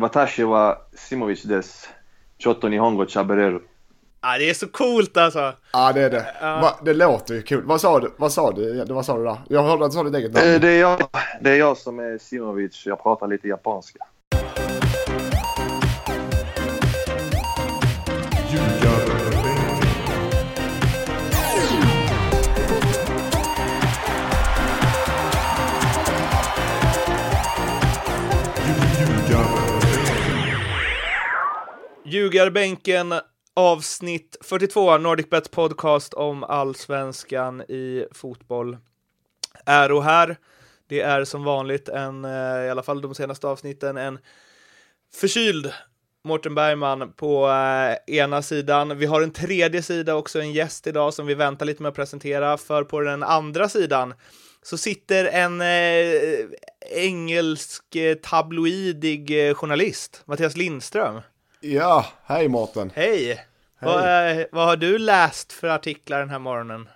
Watashi wa Simovic des Choto Nihongo Chabereru. Ja, det är så coolt alltså. Ja, det är det. Va, det låter ju kul. Vad sa du? Vad sa du? Vad sa du där? Jag hörde att du sa ditt eget namn. Eh, Det är jag, det är jag som är Simovic. Jag pratar lite japanska. Ljugarbänken avsnitt 42, NordicBet podcast om allsvenskan i fotboll. Äro här. Det är som vanligt en, eh, i alla fall de senaste avsnitten, en förkyld Mårten Bergman på eh, ena sidan. Vi har en tredje sida också, en gäst idag som vi väntar lite med att presentera, för på den andra sidan så sitter en eh, engelsk eh, tabloidig eh, journalist, Mattias Lindström. Ja, hej Mårten. Hej! Vad, eh, vad har du läst för artiklar den här morgonen?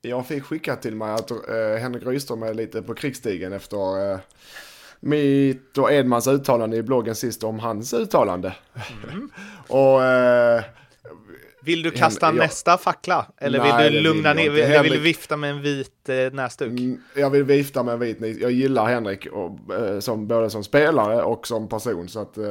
Jag fick skickat till mig att eh, Henrik Rydström är lite på krigsstigen efter eh, mitt och Edmans uttalande i bloggen sist om hans uttalande. och eh, Vill du kasta Hen- ja. nästa fackla? Eller Nej, vill du vill lugna jag ner? inte. Vill, vill du vifta med en vit eh, näsduk? mm, jag vill vifta med en vit nit. Jag gillar Henrik och, eh, som, både som spelare och som person. Så att eh,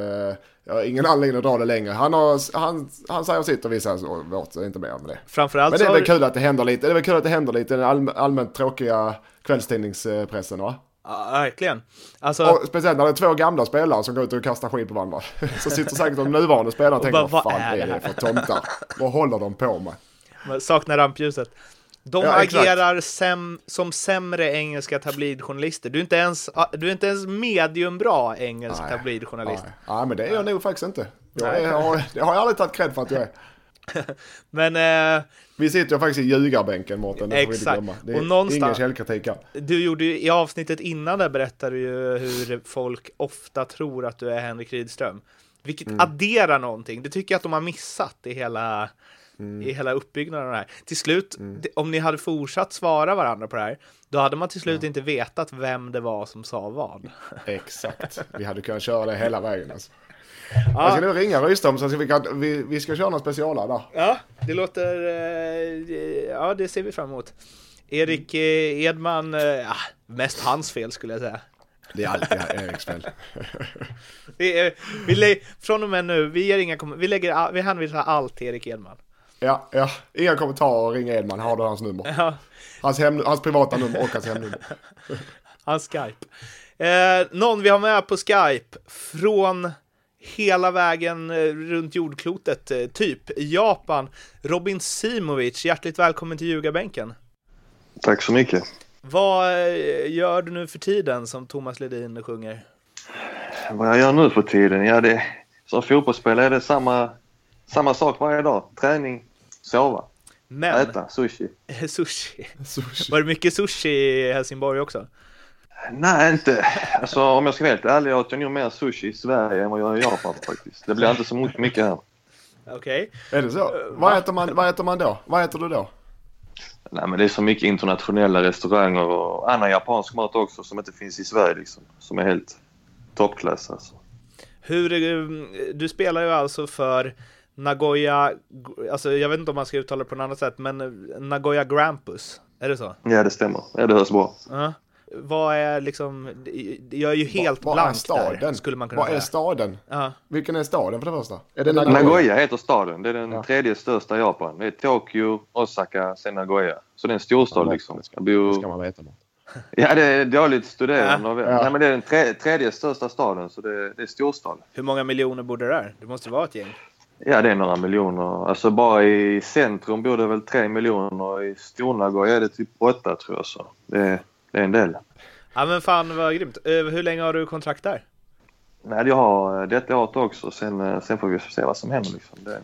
jag har ingen anledning att dra det längre. Han, har, han, han säger sitt och vi säger vårt, så inte mer med det. Framförallt Men det är väl kul att det händer lite. Det är väl kul att det händer lite i den allm- allmänt tråkiga kvällstidningspressen va? Ja, verkligen. Alltså, Och speciellt när det är två gamla spelare som går ut och kastar skit på varandra. Så sitter säkert de nuvarande spelarna och tänker vad fan är är det för tomtar? Vad håller de på med? man saknar rampljuset. De Ja, agerar säm, som sämre engelska tabloidjournalister. Du är inte ens, du är inte ens mediumbra engelsk Nej. tabloidjournalist. Nej, Nej, men det är jag nog faktiskt inte. Jag, är, jag, har, det har jag aldrig tagit cred för att jag är. Men eh, Vi sitter ju faktiskt i ljugarbänken Mårten, det får vi inte Exakt. glömma. Det Och är någonstans- ingen källkritik här. du gjorde ju, i avsnittet innan där berättade du ju hur folk ofta tror att du är Henrik Rydström. Vilket Mm. adderar någonting. Det tycker jag att de har missat i hela, Mm. i hela uppbyggnaden av det här. Till slut, det- om ni hade fortsatt svara varandra på det här, då hade man till slut inte vetat vem det var som sa vad. Exakt. Vi hade kunnat köra det hela vägen alltså. Jag ska nu ringa Rydström så ska vi, kan, vi, vi ska köra någon specialare där. Ja, det låter... eh, Ja, det ser vi fram emot. Erik eh, Edman, eh, ja, mest hans fel skulle jag säga. Det är alltid Eriks fel. Vi, från och med nu, vi, ger inga kom- vi, lägger, vi hänvisar allt till Erik Edman. Ja, ja. Inga kommentarer, ring Edman, har du hans nummer? Ja, Hans, hem, hans privata nummer och hans hemnummer. hans Skype. Eh, någon vi har med på Skype från hela vägen eh, runt jordklotet, eh, typ Japan. Robin Simovic, hjärtligt välkommen till ljugarbänken. Tack så mycket. Vad eh, gör du nu för tiden som Thomas Ledin sjunger? Vad jag gör nu för tiden? Ja, det, som fotbollsspelare är det samma, samma sak varje dag. Träning, sova, Men, äta, sushi. sushi. Sushi. Var det mycket sushi i Helsingborg också? Nej, inte. Alltså, om jag ska vara helt ärlig åt jag nog mer sushi i Sverige än vad jag gör i Japan faktiskt. Det blir inte så mycket, mycket här. Okej. Är det så? Vad äter, man, vad äter man då? Vad äter du då? Nej, men det är så mycket internationella restauranger och annan japansk mat också som inte finns i Sverige liksom. Som är helt toppklass alltså. Hur, eh, du spelar ju alltså för Nagoya, alltså jag vet inte om man ska uttala det på något annat sätt, men eh, Nagoya Grampus, är det så? Ja, det stämmer. Ja, det hörs bra. Ja. Vad är liksom, jag är ju helt Vad är blank staden? där, skulle man kunna Vad är staden? Ja. Vilken är staden för det första? Är det Nagoya? Nagoya heter staden. Det är den Ja. tredje största i Japan. Det är Tokyo, Osaka, sen Nagoya. Så det är en storstad Ja, liksom. det ska-. Det ska man veta. Ja, det är dåligt er. Ja. Nej, men det är den tre, tredje största staden, så det, det är storstad. Hur många miljoner bor det där? Det måste vara ett gäng. Ja, det är några miljoner. Alltså bara i centrum bor det väl tre miljoner och i Stornagoya är det typ åtta tror jag. Så det, det är en del. Ja men fan vad grymt. Eh, Hur länge har du kontrakt där? Nej, jag har detta året också. Sen, eh, sen får vi se vad som händer. Liksom. Det,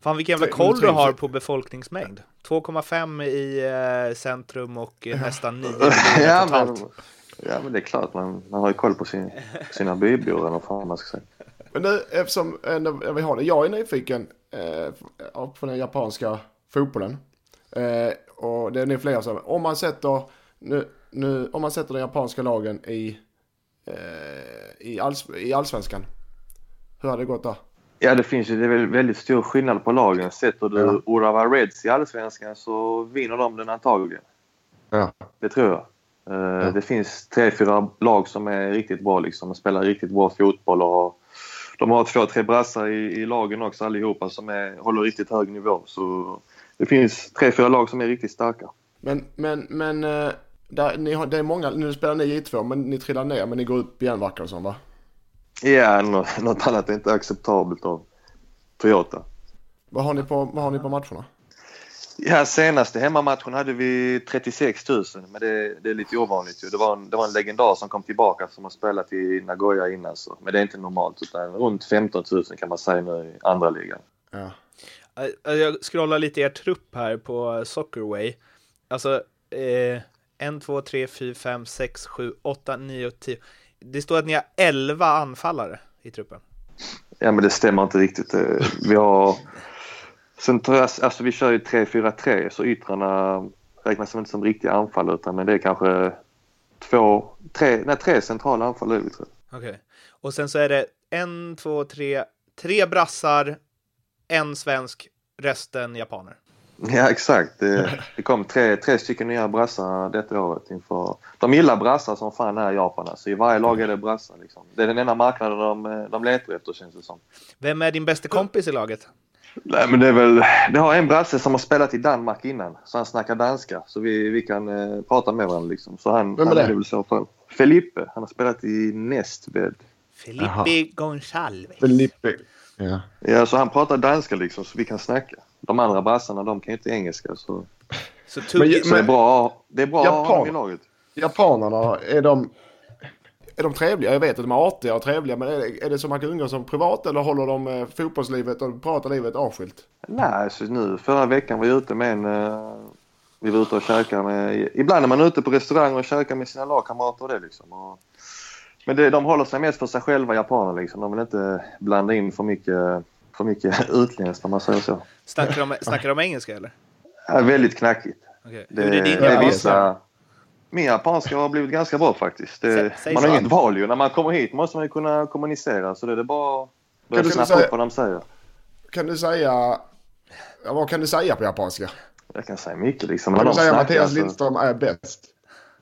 Fan vilken jävla koll du har på befolkningsmängd. 2,5 i eh, centrum och eh, nästan 9 ja, miljoner men, totalt. ja, men det är klart. Man, man har ju koll på sin, sina bybor eller vad fan man ska säga. Men nu, eftersom när vi har det, jag är nyfiken eh, på den japanska fotbollen. Eh, och det är nu flera som, om man sätter, nu, nu, om man sätter den japanska lagen i, eh, i, alls, i allsvenskan. Hur hade det gått där? Ja, det finns ju det är väl väldigt stor skillnad på lagen. Sätter du Ja. Urawa Reds i Allsvenskan så vinner de den antagligen. Ja. Det tror jag. Eh, Det finns tre, fyra lag som är riktigt bra liksom och spelar riktigt bra fotboll. Och de har två, tre brassar i, i lagen också allihopa som är, håller riktigt hög nivå. Så det finns tre, fyra lag som är riktigt starka. Men, men, men eh, där, ni har, det är många, nu spelar ni i två men ni trillar ner men ni går upp igen verkar det som va? Ja, nå- något annat är inte acceptabelt av Toyota. Vad har ni på, vad har ni på matcherna? Ja, senaste hemmamatchen hade vi 36 000, men det, det är lite ovanligt ju. Det var, en, det var en legendar som kom tillbaka som har spelat i Nagoya innan, så. men det är inte normalt. Utan runt 15 000 kan man säga nu i andra ligan. Ja. Jag scrollar lite i er trupp här på Soccerway. Alltså, eh, 1, 2, 3, 4, 5, 6, 7, 8, 9 och 10. Det står att ni har 11 anfallare i truppen. Ja, men det stämmer inte riktigt. Eh, Vi har... Sen tror jag, alltså vi kör ju 3-4-3 så yttrarna räknas inte som riktiga anfall utan men det är kanske två, tre, nej, tre centrala anfall är vi tror jag. Okej. Och sen så är det en, två, tre, tre brassar, en svensk, resten japaner. Ja exakt. Det, det kom tre, tre stycken nya brassar detta året inför... De gillar brassar som fan här i Japan alltså. I varje lag är det brassar liksom. Det är den enda marknaden de, de letar efter känns det som. Vem är din bästa kompis i laget? Nej men det är väl... Det har en brasse som har spelat i Danmark innan så han snackar danska så vi, vi kan eh, prata med varandra liksom. Så han, Vem är han det? väl så fall. Felipe, han har spelat i Nästved. Felipe Gonçalves. Felipe. Ja. Ja så han pratar danska liksom så vi kan snacka. De andra brassarna de kan ju inte engelska så, Så Men- så det är bra, det är bra att ha Japan. i laget. Japanerna, är de, är de trevliga? Jag vet att de är artiga och trevliga men är det, är det som man kan umgås som privat eller håller de eh, fotbollslivet och privatlivet avskilt? Nej, så nu förra veckan var jag ute med en... eh, vi var ute och käkade med... Ibland är man ute på restaurang och käkar med sina lagkamrater och det liksom. Och, men det, de håller sig mest för sig själva, japaner liksom. De vill inte blanda in för mycket, för mycket utländskt om man säger så. snackar, de, snackar de engelska eller? Det är väldigt knackigt. Okej. Det, Hur är din det är vissa... Min japanska har blivit ganska bra faktiskt. Det, säg man har inget val ju. När man kommer hit måste man ju kunna kommunicera så det är bara att börja Kan du snappa säga- upp vad de säger. Kan du säga, ja, vad kan du säga på japanska? Jag kan säga mycket liksom. Kan du säga snackar Mattias så- Lindström är bäst?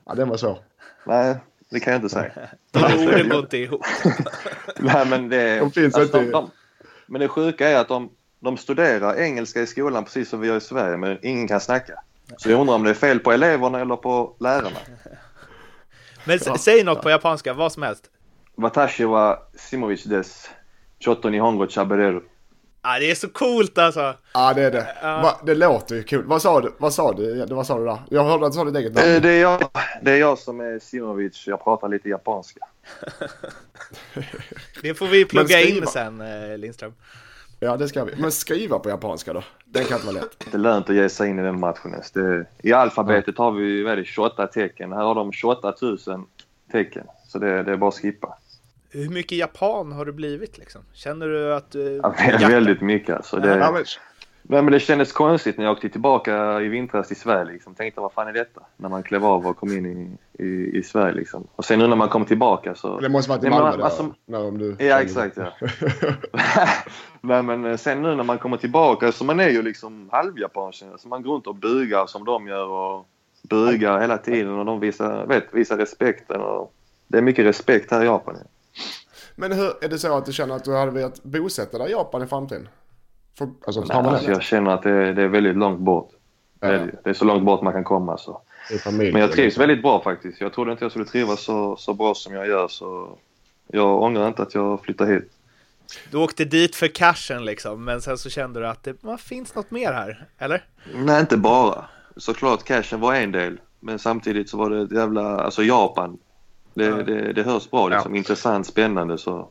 Ja, den var så. Nej, det kan jag inte säga. De orden går inte ihop. Nej, men det, De finns alltså, inte. de, de, Men det sjuka är att de, de studerar engelska i skolan precis som vi gör i Sverige, men ingen kan snacka. Så jag undrar om det är fel på eleverna eller på lärarna. Men säg något på japanska, vad som helst. Watashi wa Simovic des Choto Nihongo Chabereru. Ah, det är så coolt alltså. Ja, det är det. Ja. Va, det låter ju kul. Vad sa du? Vad sa du? Ja, Vad sa du där? Jag hörde att du sa ditt eget namn. Eh, Det är, jag, det är jag som är Simovic. Jag pratar lite japanska. Det får vi plugga in sen, eh, Lindström. Ja, det ska vi. Men skriva på japanska då? Det kan inte vara lätt. Det är lönt att ge sig in i den matchen. ens. Det, I alfabetet har vi vad är det, 28 tecken. Här har de 28 000 tecken. Så det, det är bara att skippa. Hur mycket japan har du blivit liksom? Känner du att du... Ja, väldigt, väldigt mycket alltså. Det, Ja, men, Nej, men det kändes konstigt när jag åkte tillbaka i vintras till Sverige. Liksom. Tänkte vad fan är detta? När man klev av och kom in i, i, i Sverige. Liksom. Och sen nu när man kom tillbaka så... det måste varit i men Malmö då, alltså- när om du... Ja, exakt ja. Nej, men eh, sen nu när man kommer tillbaka så man är ju liksom halvjapan. känner jag. Så man går runt och bugar som de gör och bugar hela tiden och de visar, vet, visar respekten. Och det är mycket respekt här i Japan. Ja. Men hur, är det så att du känner att du hade velat bosätta dig i Japan i framtiden? För, alltså Nej, alltså, jag känner att det, det är väldigt långt bort. Det, är, det ju. det är så långt bort man kan komma. Så. Familj, Men jag trivs väldigt bra faktiskt. Jag trodde inte jag skulle trivas så, så bra som jag gör. Så jag ångrar inte att jag flyttade hit. Du åkte dit för cashen liksom, men sen så kände du att det vad, finns något mer här, eller? Nej, inte bara. Såklart cashen var en del. Men samtidigt så var det ett jävla... Alltså Japan. Det, Ja. det, det hörs bra liksom. Intressant, spännande så.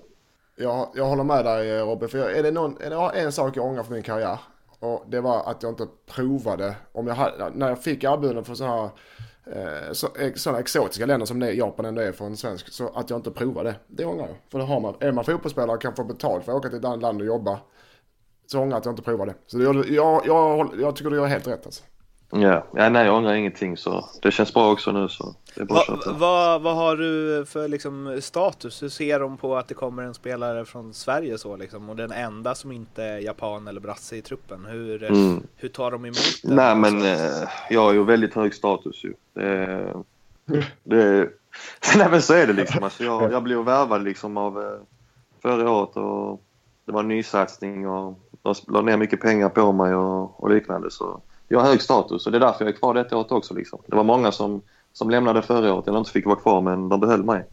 Jag, jag håller med dig Robin, för jag, är det, någon, är det en sak jag ångrar för min karriär. Och det var att jag inte provade, om jag hade, när jag fick erbjudanden från sådana här eh, så, sådana exotiska länder som det Japan ändå är för en svensk. Så att jag inte provade, det ångrar jag. För det har man, är man fotbollsspelare och kan få betalt för att åka till ett annat land och jobba. Så ångrar jag att jag inte provade. Så det, jag, jag, jag, jag tycker du gör helt rätt alltså. Ja, ja nej jag ångrar ingenting så det känns bra också nu så det är bara att Va, på. vad, vad har du för liksom, status? Hur ser de på att det kommer en spelare från Sverige så liksom? Och den enda som inte är japan eller brasse i truppen. Hur, Mm. hur tar de emot det? Nej men eh, jag har ju väldigt hög status ju. Det, det, nej men så är det liksom. Alltså, jag, jag blev värvad liksom av eh, förra året och det var en nysatsning och de la ner mycket pengar på mig och, och liknande. Så jag har hög status och det är därför jag är kvar detta året också. Liksom. Det var många som, som lämnade förra året eller inte fick vara kvar men de behöll mig.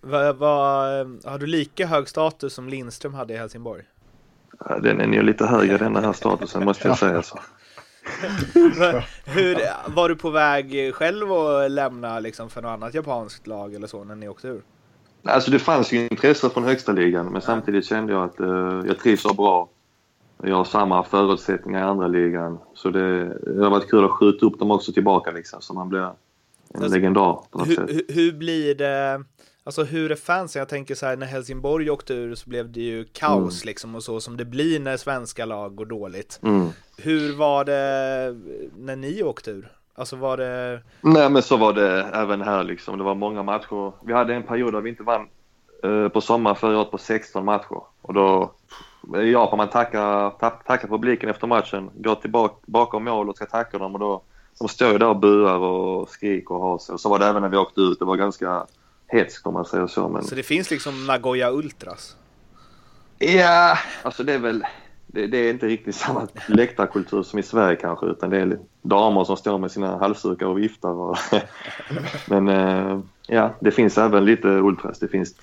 vad- vad- har du lika hög status som Lindström hade i Helsingborg? Ja, Den är ju lite högre den här statusen måste jag säga. Så. Hur, var du på väg själv att lämna liksom, för något annat japanskt lag eller så när ni åkte ur? Alltså det fanns ju intresse från högsta ligan men samtidigt kände jag att eh, jag trivs så bra. Jag har samma förutsättningar i andra ligan. Så det, det har varit kul att skjuta upp dem också tillbaka liksom så man blir en Alltså, legendar på något Hur, sätt. hur, blir det? Alltså hur är fansen? Jag tänker så här när Helsingborg åkte ur så blev det ju kaos liksom och så som det blir när svenska lag går dåligt. Mm. Hur var det när ni åkte ur? Alltså var det... Nej men så var det även här liksom. Det var många matcher. Vi hade en period där vi inte vann eh, på sommaren förra året på 16 matcher. Och då Japan man tackar, tack, tackar publiken efter matchen, går tillbaka bakom mål och ska tacka dem och då de står ju där och buar och skriker och har sig. Så var det även när vi åkte ut. Det var ganska hetskt om man säger så. Men Så det finns liksom Nagoya Ultras? ja, alltså det är väl det, det är inte riktigt samma läktarkultur som i Sverige kanske utan det är damer som står med sina halsdukar och viftar. Och men eh, ja, det finns även lite ultras. Det finns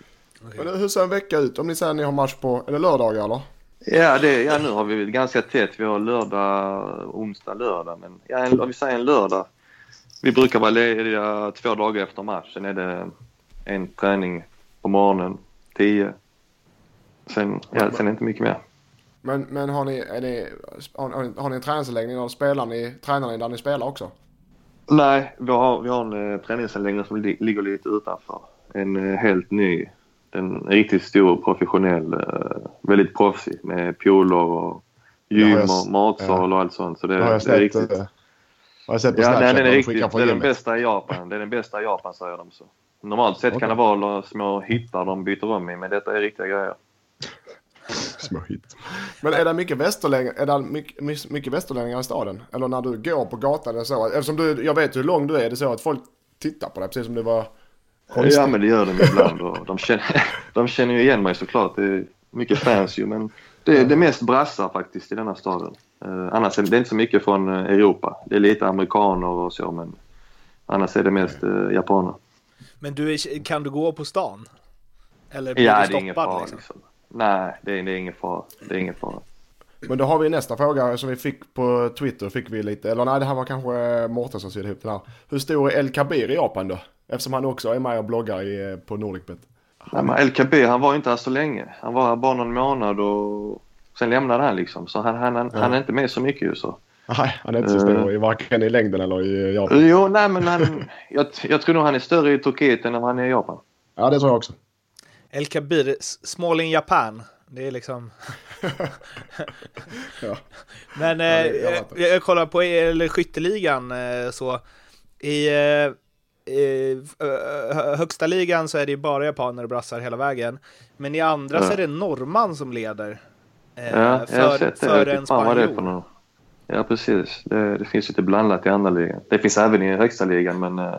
Men hur ser en vecka ut? Om ni säger att ni har match på, är det lördagar eller? Ja, det, ja, nu har vi ganska tätt. Vi har lördag, onsdag, lördag. Men ja, en, om vi säger en lördag. Vi brukar vara lediga två dagar efter match. Sen är det en träning på morgonen, tio. Sen, ja, sen är det inte mycket mer. Men, men har, ni, är ni, har, har ni- har ni en träningsanläggning och spelar ni, tränar ni där ni spelar också? Nej, vi har, vi har en eh, träningsanläggning som li, ligger lite utanför. En eh, helt ny. En riktigt stor professionell, eh, väldigt proffsig med pooler och Det gym och matsal och allt sånt. Så det, Det jag det är sett, riktigt. eh, har jag sett på Ja, Snapchat. nej, den är de riktigt. skickar Det är den bästa i Japan. Det är den bästa i Japan säger de så. Normalt sett kan det vara små hittar de byter om i, men detta är riktiga grejer. Små hit. Men är det mycket västerlänningar, är det mycket, mycket västerlänningar i staden? Eller när du går på gatan eller så? Eftersom du, jag vet hur lång du är, det är så att folk tittar på dig precis som du var konstig. Ja, men det gör de ibland och de känner, de känner ju igen mig såklart. Det är mycket fans ju, men det är det mest brassar faktiskt i denna staden. Eh, annars är det, inte så mycket från eh, Europa. Det är lite amerikaner och så, men annars är det mest eh, japaner. Men du kan du gå på stan? Eller blir Ja, du det är ingen stoppad fara liksom? liksom. Nej, det är, det är ingen fara. Det är ingen fara. Men då har vi nästa fråga som vi fick på Twitter. Fick vi lite, eller nej det här var kanske Mårten som sydde ihop den här. Hur stor är El Kabir i Japan då? Eftersom han också är med och bloggar i, eh, på Nordicbet. Nej, men LKB han var inte här så länge. Han var här bara någon månad och sen lämnade han liksom. Så han, han, han, han är inte med så mycket ju så. Nej, han är inte så stor i varken i längden eller i Japan. Jo, nej men han, jag, jag tror nog han är större i Turkiet än han är i Japan. Ja, det tror jag också. El Kabir, small in Japan. Det är liksom... Ja. Men eh, det- jag jag, kollar på eller skytteligan eh, så i eh, i eh, högsta ligan så är det ju bara japaner och brassar hela vägen. Men i andra så Ja. är det norrman som leder. eh, Ja, jag har för sett det. för en spanjor. Ja, precis. Det, det finns lite blandat i andra ligan. Det finns även i högsta ligan, men eh,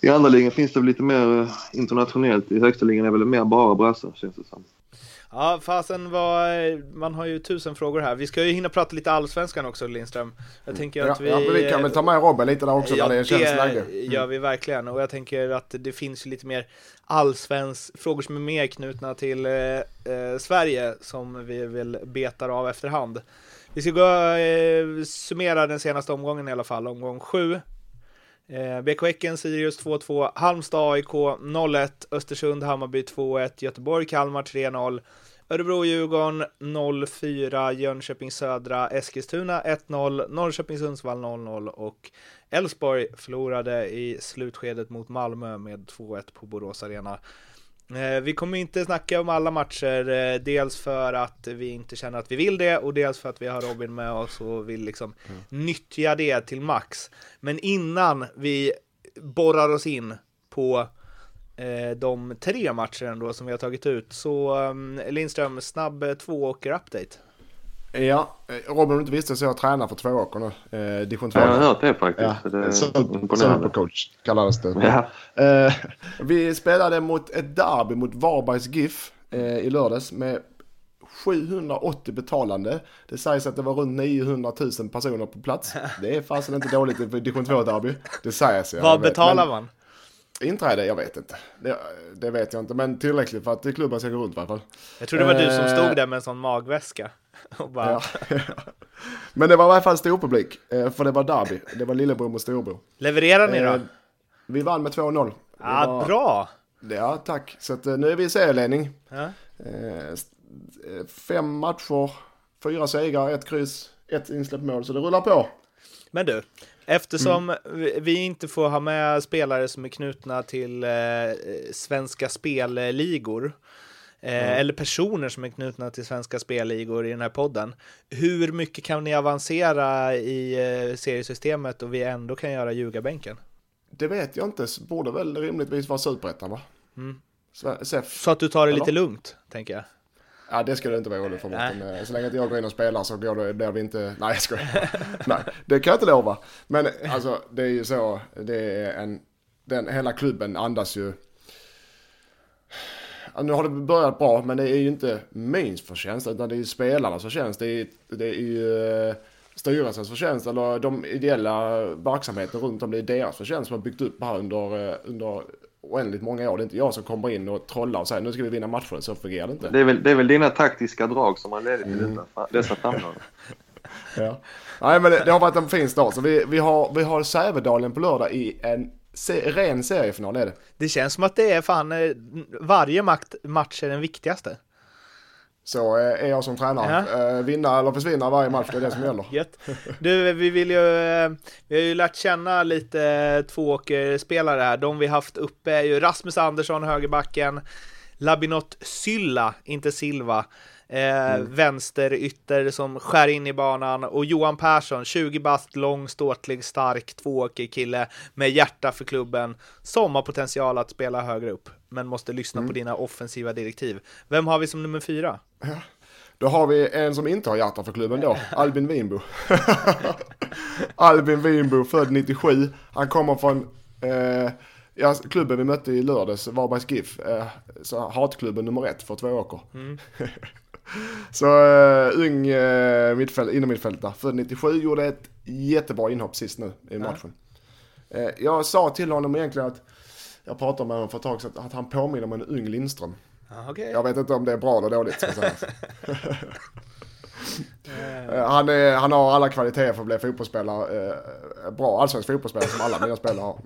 i andra ligan finns det lite mer eh, internationellt. I högsta ligan är det väl mer bara brassar, känns det som. Ja, fasen var, man har ju tusen frågor här. Vi ska ju hinna prata lite allsvenskan också Lindström. Jag tänker Ja, att vi... ja, men vi kan väl ta med Robin lite där också Ja, när det känns läge. det gör vi verkligen. Och jag tänker att det finns lite mer allsvensk, frågor som är mer knutna till eh, eh, Sverige som vi vill betar av efterhand. Vi ska gå eh, summera den senaste omgången i alla fall, omgång 7. Eh, BK Häcken, Sirius 2-2, Halmstad AIK 0-1, Östersund Hammarby 2-1, Göteborg Kalmar 3-0, Örebro Djurgården 0-4, Jönköping Södra Eskilstuna 1-0, Norrköping Sundsvall 0-0 och Elfsborg förlorade i slutskedet mot Malmö med 2-1 på Borås Arena. Eh, vi kommer inte snacka om alla matcher, eh, dels för att vi inte känner att vi vill det och dels för att vi har Robin med oss och vill liksom mm. nyttja det till max. Men innan vi borrar oss in på de tre matcher ändå som vi har tagit ut, så um, Lindström, snabb två åker update. Ja, Robin om du inte visste så jag tränar för två åker nu. Eh, division 2. Ja, jag har hört det faktiskt. Ja, det Supercoach kallades det. Ja. Eh, vi spelade mot ett derby mot Varbergs GIF eh, i lördags med 780 betalande. Det sägs att det var runt 900 000 personer på plats. Det är fasen inte dåligt i division 2-derby. Det sägs. Vad betalar man? Inträde? Jag vet inte. Det, det, vet jag inte, men tillräckligt för att klubben ska gå runt i alla fall. Jag tror det var eh, du som stod eh, där med en sån magväska. bara... ja. men det var i alla fall stor publik, eh, för det var derby. Det var lillebror mot storbror. Levererar ni då? Eh, vi vann med 2-0. Ah, var... Bra! Ja, tack. Så att, nu är vi i serieledning. Ja. Fem matcher, fyra segrar, ett kryss, ett insläppt mål. Så det rullar på. Men du, Eftersom mm. vi inte får ha med spelare som är knutna till eh, svenska spelligor, eh, mm. eller personer som är knutna till svenska spelligor i den här podden. Hur mycket kan ni avancera i eh, seriesystemet och vi ändå kan göra ljugarbänken? Det vet jag inte, borde väl rimligtvis vara superettan va? Mm. Så, så, att du tar det lite lugnt, tänker jag. Ja, det skulle inte vara roligt för mig. Eh, så länge inte jag går in och spelar så går det, blir vi inte... Nej, jag skojar. Nej, det kan jag inte lova. Men alltså, det är ju så. Det är en... Den, hela klubben andas ju... nu har det börjat bra, men det är ju inte min förtjänst, utan det är ju spelarnas förtjänst. Det är, det är ju eh, styrelsens förtjänst, eller de ideella verksamheterna runt om. Det är deras förtjänst som har byggt upp här under, eh, under oändligt många år. Det är inte jag som kommer in och trollar och säger nu ska vi vinna matchen. Så fungerar det inte. Det är väl, det är väl dina taktiska drag som har ledit till mm. dessa framgångar. ja. Nej men det, det, har varit en fin start. Så vi, vi har, vi har Sävedalen på lördag i en se, ren seriefinal är det. Det känns som att det är fan eh, varje match är den viktigaste. Så eh, är jag som tränare. Ja. Eh, vinna eller försvinna varje match, det är det som gäller. Gött. Du, vi vill ju, eh, vi har ju lärt känna lite tvååkerspelare här. De vi haft uppe är ju Rasmus Andersson, högerbacken, Labinot Sylla, inte Silva, Eh, mm. Vänsterytter som skär in i banan och Johan Persson, 20 bast, lång, ståtlig, stark, tvååkig kille med hjärta för klubben som har potential att spela högre upp men måste lyssna mm. på dina offensiva direktiv. Vem har vi som nummer fyra? Ja. Då har vi en som inte har hjärta för klubben då, Albin Winbo. Albin Winbo, född 97. Han kommer från eh, ja, klubben vi mötte i lördags, Varbergs GIF. Eh, så hatklubben nummer ett för två åker. Mm. Så uh, ung uh, mittfält, innermittfältare, född 97, gjorde ett jättebra inhopp sist nu i matchen. Uh, jag sa till honom egentligen att, jag pratade med honom för ett tag sedan, att han påminner om en ung Lindström. Okay. Jag vet inte om det är bra eller dåligt sägas. han, är, han har alla kvaliteter för att bli fotbollsspelare, bra allsvensk fotbollsspelare som alla mina spelare har.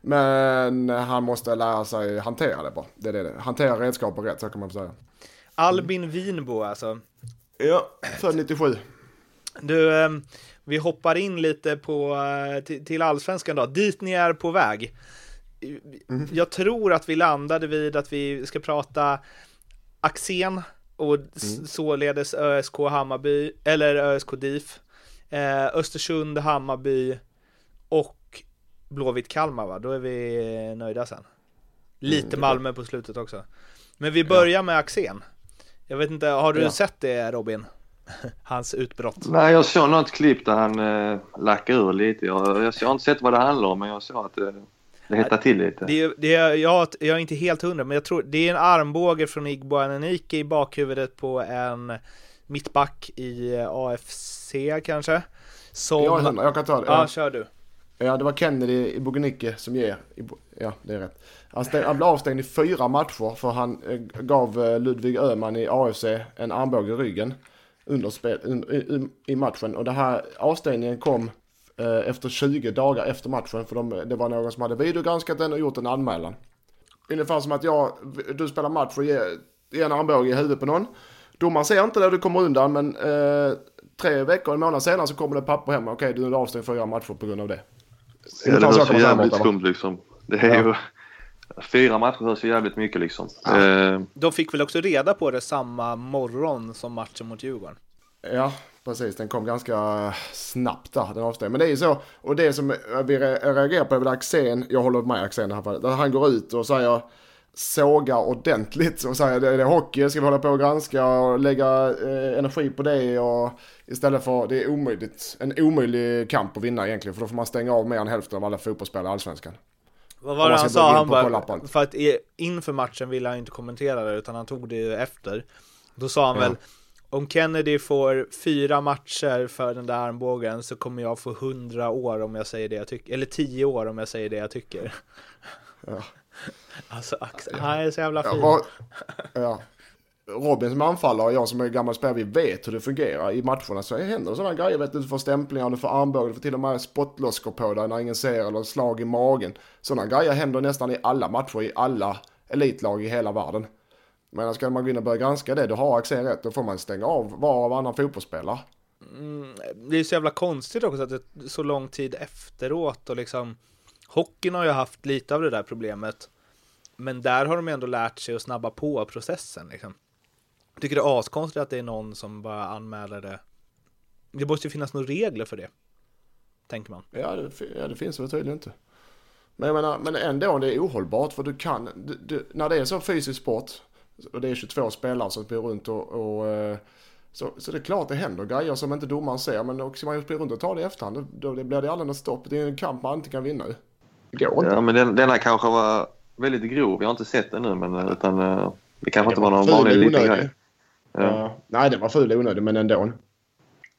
Men han måste lära sig hantera det bara. Det är det. Hantera redskapen rätt, så kan man säga. Albin Winbo alltså. Ja, född 97. Du, ehm, vi hoppar in lite på, eh, till, allsvenskan då, dit ni är på väg. Mm. Jag tror att vi landade vid att vi ska prata Axén och mm. således ÖSK Hammarby, eller ÖSK DIF, eh, Östersund, Hammarby och Blåvitt Kalmar va? Då är vi nöjda sen. Lite mm, Malmö på slutet också. Men vi börjar ja. med Axén. Jag vet inte, har du ja. sett det Robin? Hans utbrott. Nej, jag såg något klipp där han eh, lackade ur lite. Jag, jag, jag har inte sett vad det handlar om, men jag såg att det, det hettade till lite. Det, det, jag, jag är inte helt hundra, men jag tror det är en armbåge från Igbo Ananike i bakhuvudet på en mittback i AFC kanske. Som... Jag, hundra, jag kan ta det. Ja, ja, kör du. Ja, det var Kennedy i Bogenicke som ger. Ja, det är rätt. Han, stäng, han blev avstängd i fyra matcher för han eh, gav eh, Ludvig Öhman i AFC en armbåge i ryggen under spel, un, i, i matchen. Och det här avstängningen kom efter 20 dagar efter matchen för de, det var någon som hade videogranskat den och gjort en anmälan. Ungefär som att jag, du spelar match och ger, ger en armbåge i huvudet på någon. Domaren ser inte det du kommer undan men eh, tre veckor, en månad senare så kommer det papper hem. Okej, du är avstängd fyra matcher på grund av det. Ja, det var så jävligt skumt liksom. Det är ja. ju Fyra matcher hörs ju jävligt mycket liksom. Ja. Eh. De fick väl också reda på det samma morgon som matchen mot Djurgården? Ja, precis. Den kom ganska snabbt där, den avstängningen. Men det är ju så, och det som vi reagerar på är väl Axén, jag håller med Axén här, där han går ut och säger sågar ordentligt och säger det är hockey, ska vi hålla på och granska och lägga eh, energi på det och istället för, det är omöjligt, en omöjlig kamp att vinna egentligen för då får man stänga av mer än hälften av alla fotbollsspelare i Allsvenskan. Vad var det han sa? Han bara, för att inför matchen ville han inte kommentera det utan han tog det efter. Då sa han ja. väl om Kennedy får fyra matcher för den där armbågen så kommer jag få hundra år om jag säger det jag tycker, eller tio år om jag säger det jag tycker. Ja. Alltså Axel, han är så jävla fin. Ja, ja. Robin som anfaller och jag som är gammal spelare, vi vet hur det fungerar i matcherna. Så händer sådana grejer, vet du, du får stämplingar, du får armbågar, du får till och med spottloskor på dig när ingen ser eller slag i magen. Sådana grejer händer nästan i alla matcher i alla elitlag i hela världen. Men ska man gå in och börja granska det, då har Axel rätt, då får man stänga av var och varannan fotbollsspelare. Mm, det är så jävla konstigt också att det är så lång tid efteråt och liksom Hockeyn har ju haft lite av det där problemet. Men där har de ändå lärt sig att snabba på processen liksom. Jag tycker det är askonstigt att det är någon som bara anmäler det. Det måste ju finnas några regler för det. Tänker man. Ja, det, ja, det finns väl tydligen inte. Men jag menar, men ändå det är ohållbart för du kan, du, du, när det är så fysisk sport och det är 22 spelare som springer runt och, och eh, så, så det är klart det händer grejer som inte domaren ser men också man springer runt och tar det i efterhand då, blir det aldrig något stopp. Det är en kamp man inte kan vinna. Det går inte. Ja men den, denna kanske var väldigt grov. Jag har inte sett den nu men utan eh, det kanske inte var någon vanlig liten grej. Ja. Ja. Nej, den var ful och onödig, men ändå.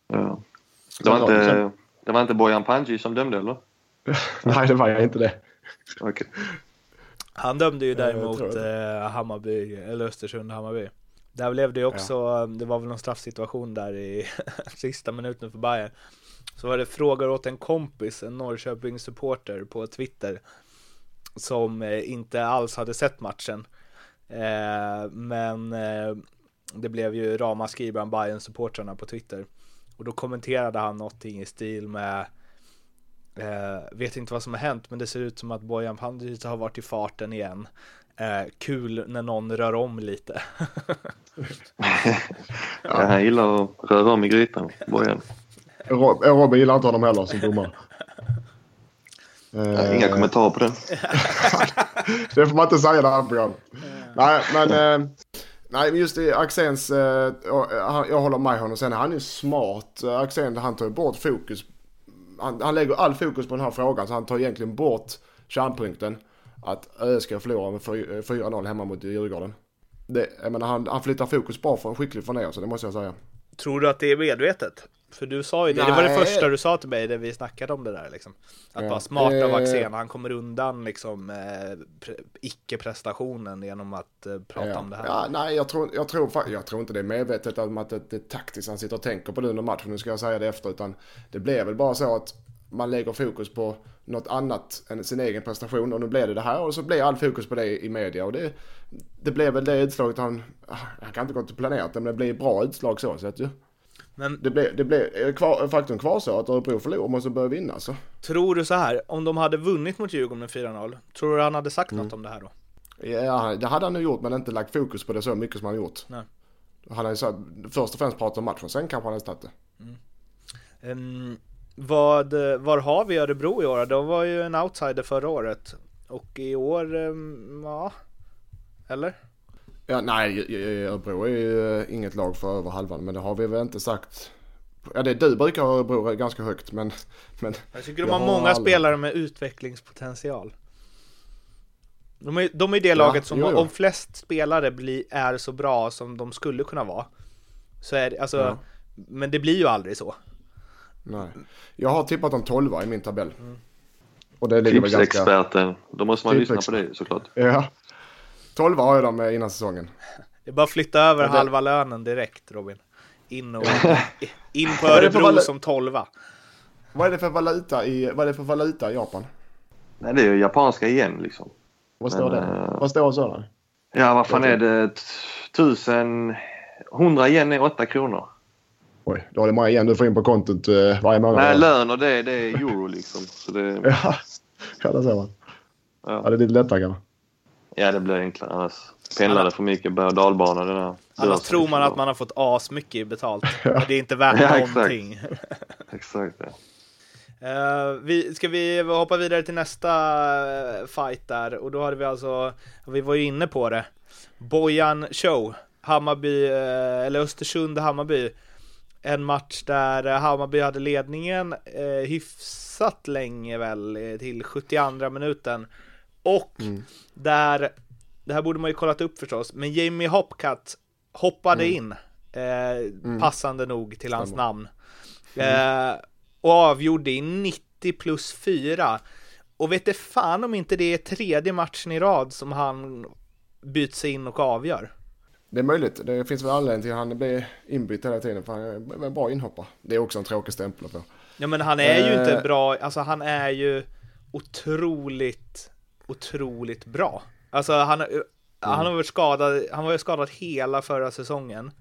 Ja. Det, var inte, det var inte Bojan Panji som dömde, eller? Nej, det var jag inte det. Okay. Han dömde ju däremot eh, Hammarby, eller Östersund-Hammarby. Där blev det också, ja. det var väl någon straffsituation där i sista minuten för Bayern. Så var det frågor åt en kompis, en Norrköping-supporter på Twitter. Som eh, inte alls hade sett matchen. Eh, men eh, det blev ju ramaskri bland bayern supportrarna på Twitter. Och då kommenterade han någonting i stil med eh, Vet inte vad som har hänt men det ser ut som att Bojan Pandicic har varit i farten igen. Eh, kul när någon rör om lite. ja, han gillar att röra om i grytan, Bojan. Robin gillar inte honom heller som domare. Eh, inga kommentarer på den. det får man inte säga i det här programmet. Nej, men eh, Nej, just det, Axéns, eh, jag håller med honom. Sen är han ju smart. Axén, han tar ju bort fokus. Han, han lägger all fokus på den här frågan, så han tar egentligen bort kärnpunkten. Att ÖSK förlorar med 4-0 eh, hemma mot Djurgården. Det, jag menar, han, han flyttar fokus bra från skickligt från er, så det måste jag säga. Tror du att det är medvetet? För du sa ju det, Nej. det var det första du sa till mig när vi snackade om det där liksom. Att ja. vara smart av Axén, han kommer undan liksom eh, icke-prestationen genom att eh, prata ja. om det här. Ja, nej, jag tror, jag, tror, jag tror inte det är medvetet att det, det är taktiskt han sitter och tänker på det under matchen, nu ska jag säga det efter, utan det blir väl bara så att man lägger fokus på något annat än sin egen prestation och nu blev det det här och så blir all fokus på det i media och det, det blev väl det utslaget han, han kan inte gå till planerat men det blir bra utslag så sett ju. Men det blev, det blev kvar, faktum kvarstår att Örebro förlorar och måste börja vinna så. Tror du så här, om de hade vunnit mot Djurgården med 4-0, tror du han hade sagt mm. något om det här då? Ja, det hade han nog gjort men inte lagt fokus på det så mycket som han gjort. Nej. Han hade så, först och främst pratat om matchen, sen kanske han hade tagit det. Mm. Um, vad, var har vi Örebro i år? De var ju en outsider förra året. Och i år, um, ja, eller? Ja, nej, Örebro är ju eh, inget lag för över halvan, men det har vi väl inte sagt. Ja, det du brukar ha Örebro ganska högt, men... men jag tycker de har, har många aldrig... spelare med utvecklingspotential. De är, de är det ja, laget som, jo, jo. om flest spelare blir, är så bra som de skulle kunna vara, så är det, alltså, ja. men det blir ju aldrig så. Nej. Jag har tippat om 12 i min tabell. Mm. Och det ligger ganska... experten då måste man lyssna på det såklart. Ja, 12 har jag dem innan säsongen. Det är bara att flytta över det... halva lönen direkt Robin. In, och, in på Örebro som 12 Vad är det för valuta i, vad är det för valuta i Japan? Nej, det är ju japanska igen liksom. Vad står Men, det? Uh... Vad står sådana? Ja, vad fan är det? Tusen... 100 yen är 8 kronor. Oj, då har det många igen du får in på kontot uh, varje månad. Nej, lön och det, det är euro liksom. Så det... ja, ja, det ser man. Ja. ja, det är lite lättare kanske. Ja, det blir enklare annars. Pendlade för mycket berg och dalbana. Det där. Annars tror man att man har fått asmycket betalt. Men det är inte värt Ja, någonting. Exakt, ja. Eh, vi, ska vi hoppa vidare till nästa eh, fight där och då hade vi alltså, vi var ju inne på det, Bojan Show, Hammarby, eh, eller Östersund-Hammarby. En match där Hammarby hade ledningen eh, hyfsat länge väl, till 72 minuten. Och där, det här borde man ju kollat upp förstås, men Jamie Hopcat hoppade in, eh, passande nog till hans namn. Eh, och avgjorde i 90 plus 4. Och vet det fan om inte det är tredje matchen i rad som han byts in och avgör. Det är möjligt. Det finns väl anledning till att han blir inbytt hela tiden. För han är en bra inhoppare. Det är också en tråkig stämpel att få. Ja men han är ju Eh. inte bra, alltså han är ju otroligt, otroligt bra. Alltså han, han har varit skadad, han var ju skadad hela förra säsongen.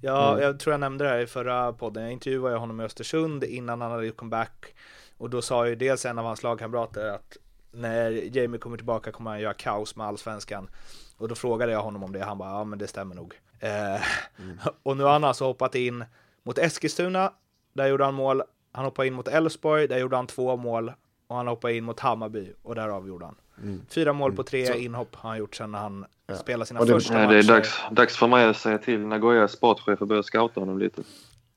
Ja, jag tror jag nämnde det här i förra podden, jag intervjuade honom i Östersund innan han hade gjort comeback. Och då sa ju dels en av hans lagkamrater att när Jamie kommer tillbaka kommer han göra kaos med allsvenskan. Och då frågade jag honom om det, han bara ja men det stämmer nog. Eh, Och nu har han alltså hoppat in mot Eskilstuna, där gjorde han mål. Han hoppade in mot Elfsborg, där gjorde han två mål. Och han hoppade in mot Hammarby, och där avgjorde han. Fyra mål på tre Så- inhopp har han gjort sedan han Ja. spelade sina det- första Ja, det är matcher. dags, dags för mig att säga till Nagoyas sportchef och börja scouta honom lite.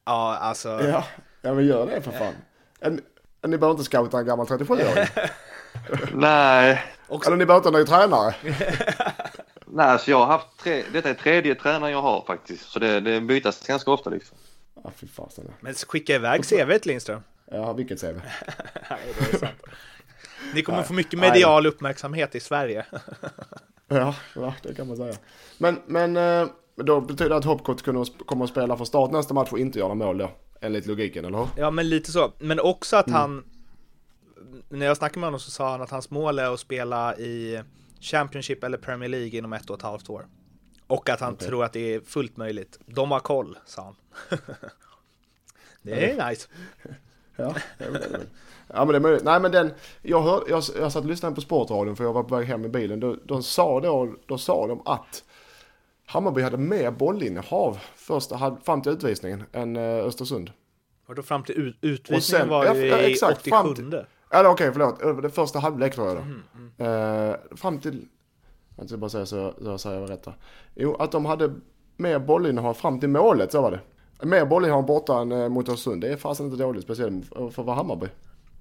Ja, alltså. Ja, ja men gör det för fan. En, en, ni behöver inte scouta en gammal 37-åring. Nej, Eller ni behöver inte en ny tränare. nej alltså jag har haft tre, detta är tredje tränaren jag har faktiskt. Så det, det bytas ganska ofta liksom. Ja, fy fasen. Men skicka iväg CV till Lindström. Ja, vilket CV. Nej, det är sant. Ni kommer Nej. få mycket Nej. medial uppmärksamhet i Sverige. Ja, ja, det kan man säga. Men, men eh, då betyder det att Hopkott kommer att spela för start nästa match och inte göra mål då? Enligt logiken, eller hur? Ja, men lite så. Men också att han, när jag snackade med honom så sa han att hans mål är att spela i Championship eller Premier League inom ett och ett halvt år. Och att han Okej. tror att det är fullt möjligt. De har koll, sa han. det är nice. Ja, det är väl det. Ja men det är möjligt. Nej men den, jag, hör, jag, jag satt och lyssnade på Sportradion för jag var på väg hem i bilen. De, de sa då, då sa de att Hammarby hade mer bollinnehav första, fram till utvisningen än eh, Östersund. Och då fram till ut- utvisningen sen- var ju ja, exakt, 87. fram Eller okej, förlåt. Eh, Det första halvlek tror jag då. Mm, Eh, fram till, jag ska bara säga så, så jag säger rätt där. Jo, att de hade mer bollinnehav fram till målet, så var det. Mer bollinnehav borta än eh, mot Östersund. Det är fasen inte dåligt, speciellt för för att vara Hammarby.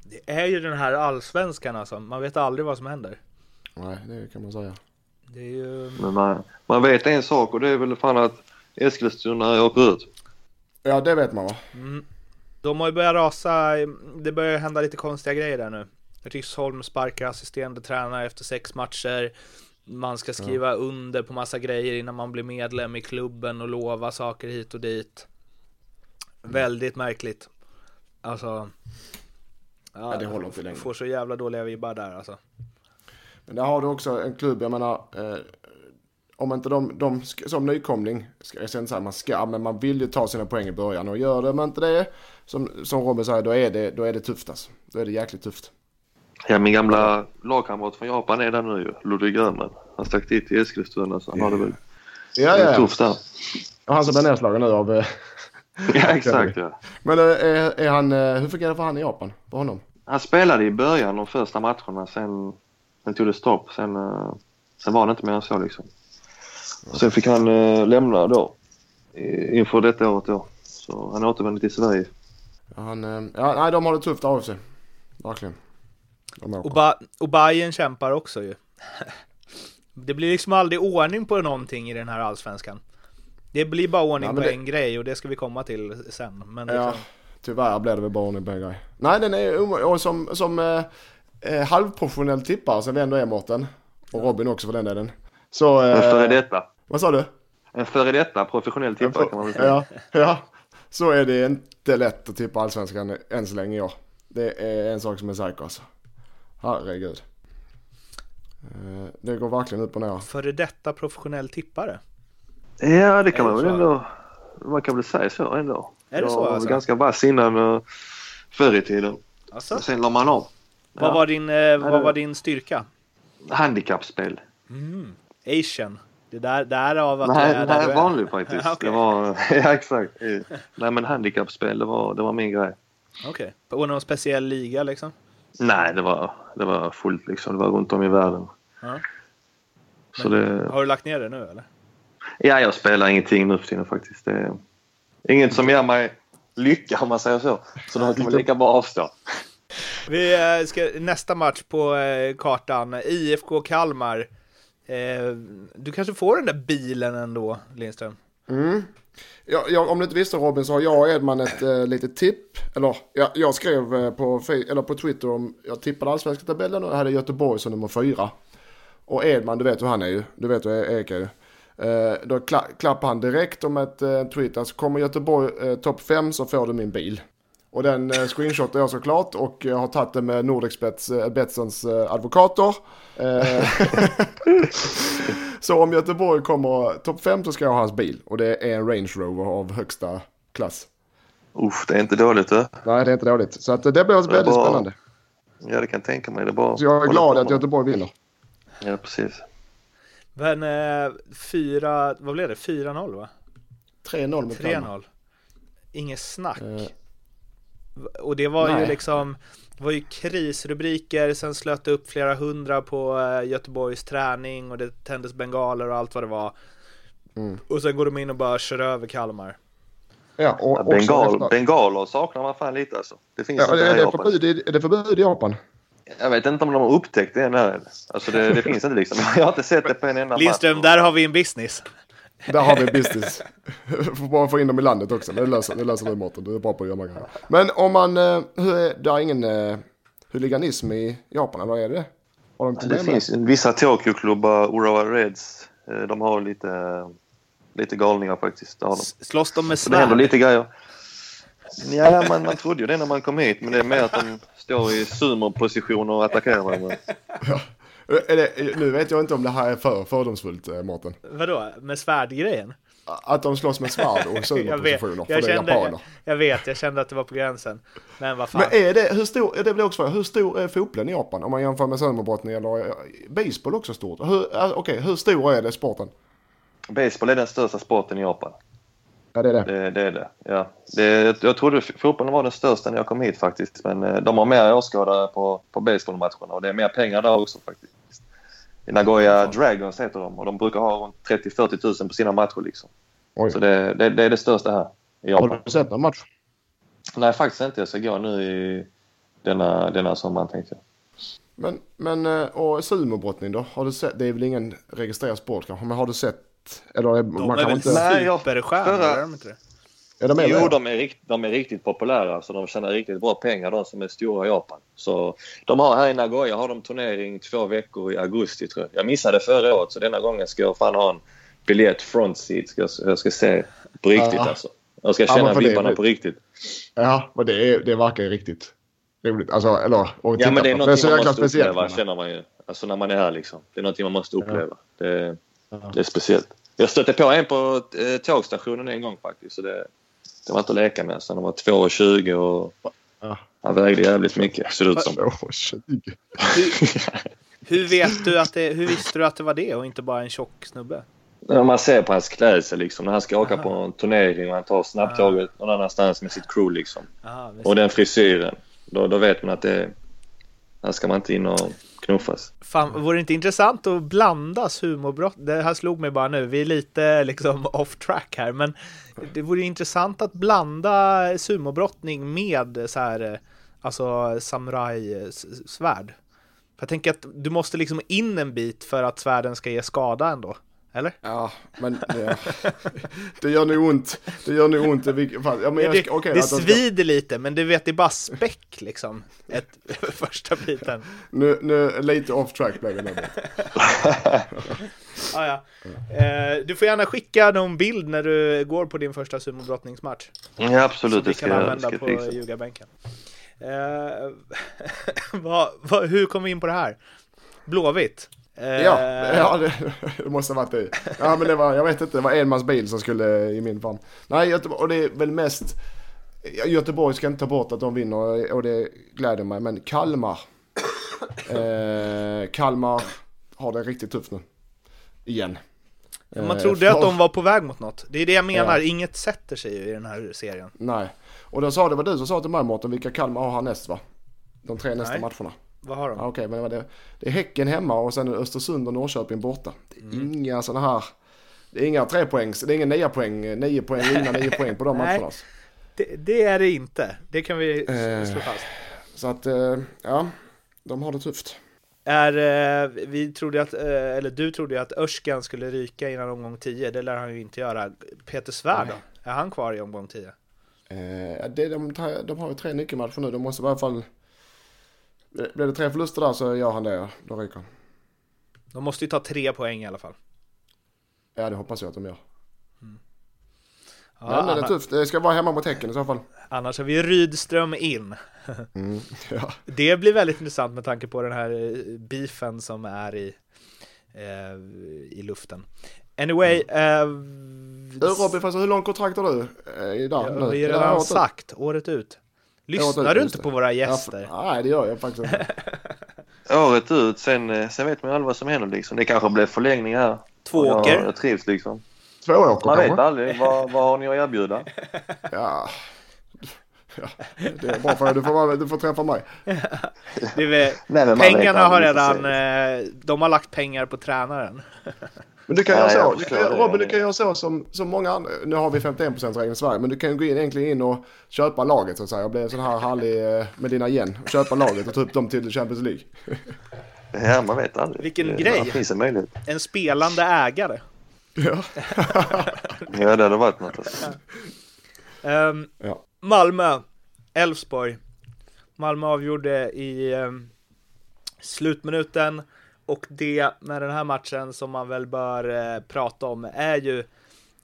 Det är ju den här allsvenskan alltså. Man vet aldrig vad som händer. Nej, det kan man säga. Det är ju... Men man, man vet en sak och det är väl fan att Eskilstuna åker ut. Ja, det vet man va? Mm. De har ju börjat rasa, det börjar hända lite konstiga grejer där nu. Ryssholm sparkar assisterande tränare efter sex matcher. Man ska skriva under på massa grejer innan man blir medlem i klubben och lova saker hit och dit. Väldigt märkligt. Alltså. Ja, det håller inte längre. Får så jävla dåliga vibbar där alltså. Men där har du också en klubb, jag menar, eh, om inte de, de ska, som nykomling, ska, jag säger inte så här, man ska, men man vill ju ta sina poäng i början och gör det man inte det, som, som Robin säger, då är det, då är det tufft alltså. Då är det jäkligt tufft. Ja, min gamla lagkamrat från Japan är där nu ju, Ludvig Grönman. Han stack dit till Eskilstuna så han har det väl Ja, det ja, är ja. tufft där. Och han som blir nedslagen nu av... Ja, exakt ja. Men eh, är, är han, eh, hur fungerar det för han i Japan? För honom? Han spelade i början de första matcherna, sen, sen tog det stopp. Sen, eh, sen var det inte mer än så liksom. Och sen fick han eh, lämna då inför detta året då. Så han återvände till Sverige. Ja, Han, ja, nej, de har det tufft av sig. Verkligen. Och, ba och Bayern kämpar också ju. Det blir liksom aldrig ordning på någonting i den här allsvenskan. Det blir bara ordning Ja, på det- en grej och det ska vi komma till sen. Men Ja, liksom, tyvärr blev det väl bara ordning på en grej. Nej, den är och som, som eh, eh, halvprofessionell tippare som vi ändå är Mårten. Och Robin också för den delen. Så... En före Eh, detta. vad sa du? En före detta professionell tippare kan man väl säga. Ja, ja. Så är det inte lätt att tippa allsvenskan än så länge i år. Det är en sak som är säker alltså. Herregud. Eh, Det går verkligen upp och ner. före detta professionell tippare. Ja, det kan man det väl ändå. Man kan väl säga så ändå. Är det jag så, var alltså? ganska vass innan uh, förr i tiden. Alltså, Sen la man av. vad, Ja. var din, eh, vad det- var din styrka? Handikappspel. Mm. Asian. Det där, därav att Nej, du är nej där är. vanlig faktiskt. Okej. Det var, ja exakt. Nej men handikappspel, det var, det var min grej. Okej. Och någon speciell liga liksom? Nej, det var, det var fullt liksom. Det var runt om i världen. Ja. Så det, Har du lagt ner det nu eller? Ja, jag spelar ingenting nu för tiden faktiskt. Det är inget som ger mig lycka om man säger så. Så då kan man lika bra avstå. Vi eh, ska, nästa match på eh, kartan, IFK Kalmar. Eh, du kanske får den där bilen ändå, Lindström? Mm. Ja, ja, om du inte visste Robin så har jag och Edman ett eh, litet tipp. Eller ja, jag skrev eh, på, eller på Twitter om, jag tippade allsvenska tabellen och jag hade Göteborg som nummer fyra. Och Edman, du vet hur han är ju. Du vet hur Erik är ju. Eh, då kla- klappade han direkt om ett eh, tweet. Alltså kommer Göteborg eh, topp fem så får du min bil. Och den eh, screenshotar jag såklart och jag har tagit det med Nordexbets, eh, Betssons eh, advokater. Eh, så om Göteborg kommer topp fem så ska jag ha hans bil. Och det är en Range Rover av högsta klass. Uff, det är inte dåligt du. Nej, det är inte dåligt. Så att det blir väldigt Det är bra. spännande. Ja, det kan jag tänka mig. Det bara Så jag är glad att. Göteborg vinner. Ja, precis. Men eh, fyra, vad blev det? 4-0 va? 3-0 mot Kalmar. 3-0. Inget snack. Eh, Och det var ju nej. liksom, det var ju krisrubriker, sen slöt det upp flera hundra på eh, Göteborgs träning och det tändes bengaler och allt vad det var. Mm. Och sen går de in och bara kör över Kalmar. Ja, och Ja, Bengal, bengaler saknar man fan lite alltså. Det finns Ja, inte är, det förbud, är det förbud i Japan? Jag vet inte om de har upptäckt det än. Alltså det, det finns inte liksom. Jag har inte sett det på en enda Lindström, match. där har vi en business. Där har vi en business. Får bara få in dem i landet också. Men det löser, det löser du Mårten. Du är bra på att göra grejer. Men om man, eh, hur är, det är ingen eh, huliganism i Japan eller är det Har de Det finns vissa Tokyo-klubbar, Urawa Reds, eh, de har lite, lite galningar faktiskt. Det har de. Slåss de med Så det händer svärd? lite grejer. Ja, man, man trodde ju det när man kom hit, men det är mer att de står i sumo-positioner och attackerar varandra. Är det, nu vet jag inte om det här är för fördomsfullt eh, Mårten. Vadå, med svärdgrejen? Att de slåss med svärd och sumopositioner. För det är japaner. jag vet, jag kände att det var på gränsen. Men vad fan. Men är det, hur stor, det blir också hur stor är fotbollen i Japan? Om man jämför med sumobrottning eller eh, baseball också stort. Hur, eh, Okej, hur stor är det sporten? Baseball är den största sporten i Japan. Ja det är det. Det, det är det. Ja. det. Jag trodde fotbollen var den största när jag kom hit faktiskt. Men eh, de har mer åskådare på, på baseballmatcherna och det är mer pengar där också faktiskt. I Nagoya Dragons heter de och de brukar ha runt 30-40 000 på sina matcher liksom. Oj. Så det, det, det är det största här i Har Japan. du sett någon match? Nej, faktiskt inte. Jag ska gå nu i denna, denna sommaren tänkte jag. Men, men eh, och sumobrottning då? Har du sett, det är väl ingen registrerad sport kanske, men har du sett? Eller de man är kan väl inte... Nej, jag- superstjärnor, förra- är de inte det? De Jo, det? de är, rikt, de är riktigt populära. Så de tjänar riktigt bra pengar, de som är stora i Japan. Så de har här i Nagoya har de turnering två veckor i augusti tror jag. Jag missade förra året så denna gången ska jag fan ha en biljett front seat. Ska, jag- jag ska se på riktigt Ja. alltså. Jag ska Ja, känna det- vibbarna på riktigt. Ja, men det, är, det verkar ju riktigt roligt. Alltså, eller och Ja men det är någonting man måste uppleva känner man ju. Alltså när man är här liksom. Det är någonting man måste uppleva. Ja. det är speciellt. Jag stötte på en på eh, tågstationen en gång faktiskt. Så det, det var inte att leka med. Så han var 2,20 och Ja. han vägde jävligt mycket ser det ut som. Åh, 20. Hur, vet du att det, hur visste du att det var det och inte bara en tjock snubbe? När man ser på hans klädsel liksom. När han ska åka på en turnering och han tar snabbtåget någon annanstans med sitt crew liksom. Aha. Och den frisyren. Då, då vet man att det här ska man inte in och knuffas. Fan, vore det inte intressant att blanda humorbrott? Det här slog mig bara nu, vi är lite liksom off track här, men det vore intressant att blanda sumobrottning med så här, eh, alltså samurajsvärd. Jag tänker att du måste liksom in en bit för att svärden ska ge skada ändå, eller? Ja, men det, det gör nog ont. Det gör nog ont i vilket fall. Ja, men jag, det okej, det de ska- svider lite, men du vet, det är bara späck liksom, ett, första biten. Nu, nu lite off track blev det. Ah, ja. eh, du får gärna skicka någon bild när du går på din första sumobrottningsmatch. Ja Som absolut, vi det ska kan jag använda ska på fixa. ljugarbänken. Eh, vad, vad, hur kom vi in på det här? Blåvitt. Eh, Ja, ja det, det måste ha varit det. Ja, men det var, jag vet inte, det var en mans bil som skulle i min famn. Nej, Göteborg, och det är väl mest, ja, Göteborg ska inte ta bort att de vinner och det gläder mig, men Kalmar. Eh, Kalmar har det riktigt tufft nu. igen. Man Eh, trodde att för- de var på väg mot något. Det är det jag menar, Ja. inget sätter sig i den här serien. Nej. Och då sa det var du som sa till mig Mårten vilka Kalmar har härnäst va? De tre nästa Nej. matcherna. Vad har de? Okej, men det, var det, det är Häcken hemma och sen Östersund och Norrköping borta. Det är Mm. inga sådana här, det är inga tre poängs, det är ingen nio poäng, nio poäng, inga nio poäng på de matcherna. alltså. Det, det är det inte. Det kan vi Eh. slå fast. Så att, eh, ja, de har det tufft. Är, eh, vi trodde att, eller du trodde ju att Örskan skulle ryka innan omgång 10. Det lär han ju inte göra. Peter Svärd då? Är han kvar i omgång 10? Eh, det, de, de har ju tre nyckelmatcher nu, de måste i alla fall, blir det tre förluster där så gör han det, ja. då ryker han. De måste ju ta tre poäng i alla fall. Ja, det hoppas jag att de gör. Ja, Men det är tufft, det ska vara hemma mot Häcken i så fall. Annars har vi Rydström in. Mm, ja. Det blir väldigt intressant med tanke på den här eh, beefen som är i, eh, i luften. Anyway, eh, Du Robin, fast hur långt kontrakt har du eh, idag? jag nu? har redan sagt, året ut. Lyssnar du inte på våra Ja, gäster? f- nej, det gör jag faktiskt inte. Året ut, sen, eh, sen vet man ju aldrig vad som händer liksom. Det kanske blir förlängning här. Två Jag, åker. jag trivs liksom. Två år Man vet kanske? aldrig. Vad, vad har ni att erbjuda? Ja. ja, det är bra för dig. Du får, du får träffa mig. Det är, Nej, pengarna har redan, eh, de har lagt pengar på tränaren. Men du kan Nej, göra jag så. Du kan, det. Robin, du kan göra så som, som många andra. Nu har vi 51%-regeln i Sverige, men du kan ju gå in, egentligen in och köpa laget så att säga. Och bli en sån här härlig eh, med dina igen. Och köpa laget och ta upp dem till Champions League. Ja, man vet aldrig. Vilken det, grej. Finns en möjlighet. En spelande ägare. Ja. Ja, det hade varit något. Alltså. Ehm, ja. Malmö, Elfsborg. Malmö avgjorde i ehm, slutminuten och det med den här matchen som man väl bör eh, prata om är ju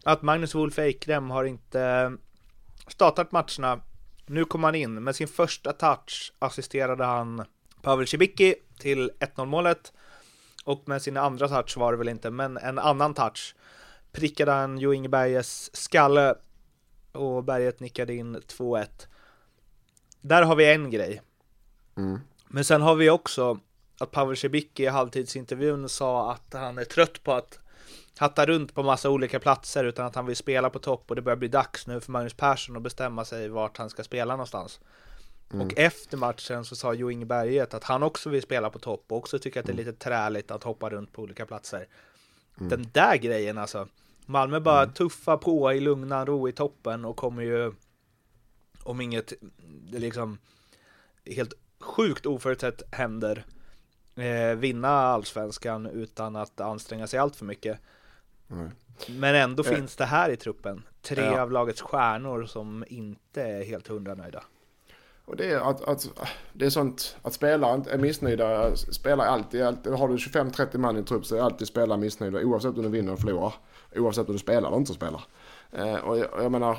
att Magnus Wolf Eikrem har inte startat matcherna. Nu kom han in med sin första touch assisterade han Pavel Cibicki till 1-0 målet och med sin andra touch var det väl inte, men en annan touch prickade han Jo Inge Berges skalle och Berget nickade in 2-1. Där har vi en grej. Mm. Men sen har vi också att Pavel Cibicki i halvtidsintervjun sa att han är trött på att hatta runt på massa olika platser utan att han vill spela på topp och det börjar bli dags nu för Magnus Persson att bestämma sig vart han ska spela någonstans. Och efter matchen så sa Jo Inge Berget att han också vill spela på topp och också tycker att det är lite träligt att hoppa runt på olika platser. Den där grejen alltså. Malmö bara tuffa på i lugna ro i toppen och kommer ju om inget liksom helt sjukt oförutsett händer eh, vinna allsvenskan utan att anstränga sig allt för mycket. Nej. Men ändå Eh. finns det här i truppen. Tre Ja. av lagets stjärnor som inte är helt hundra nöjda. Och det är att, att det är sånt att spelare inte är missnöjda. Spelare alltid, alltid har du 25-30 man i en trupp så är alltid spelare missnöjda oavsett om du vinner eller förlorar. Oavsett om du spelar eller inte spelar. Eh, och jag, och jag menar,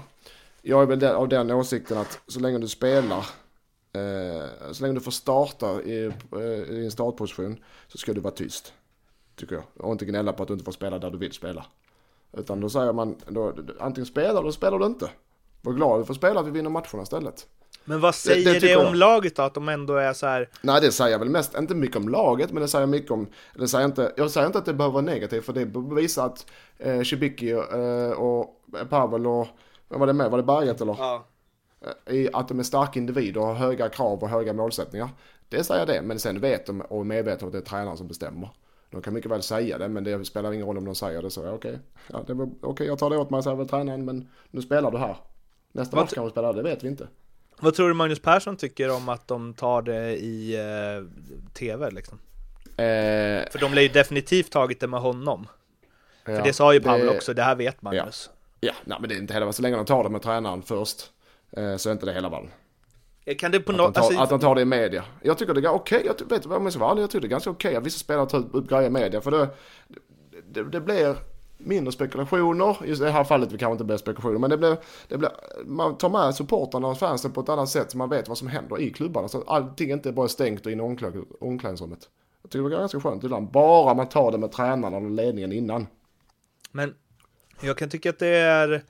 jag är väl av den åsikten att så länge du spelar, eh, så länge du får starta i, eh, i en startposition så ska du vara tyst. Tycker jag. Och inte gnälla på att du inte får spela där du vill spela. Utan då säger man, då, antingen spelar du eller spelar du inte. Var glad du får spela att vi vinner matcherna istället. Men vad säger det det, tycker om jag. laget då? Att de ändå är så här. Nej det säger väl mest, inte mycket om laget men det säger mycket om, det säger inte, jag säger inte att det behöver vara negativt för det bevisar att eh, Cibicki eh, och Pavel och, vad var det med, var det Berget eller? Ja. Eh, att de är starka individer och har höga krav och höga målsättningar. Det säger det, men sen vet de och är medvetna om att det är tränaren som bestämmer. De kan mycket väl säga det men det spelar ingen roll om de säger det så, ja, okej. Ja, det var, okej jag tar det åt mig, säger väl tränaren men nu spelar du här. Nästa match ty- kan vi spela, det vet vi inte. Vad tror du Magnus Persson tycker om att de tar det i eh, tv liksom? Eh, För de lär ju definitivt tagit det med honom. För ja, det sa ju Pavel det- också, det här vet Magnus. Ja, nej men det är inte hela Så länge de tar det med tränaren först så är inte det hela världen. Kan det på Att, något... tar, Alltså, att de tar det i media. Jag tycker det är okej. Jag ty- vet om jag ska vara ärlig, jag tycker det är ganska okej att vissa spelare tar upp grejer i media. För det, det, det blir mindre spekulationer. Just i det här fallet det kanske inte blir spekulationer. Men det blir, det blir, man tar med supportrarna och fansen på ett annat sätt så man vet vad som händer i klubbarna. Så att allting inte är bara stängt och inne i omkläd- omklädningsrummet. Jag tycker det är ganska skönt ibland. Bara man tar det med tränarna och ledningen innan. Men jag kan tycka att det är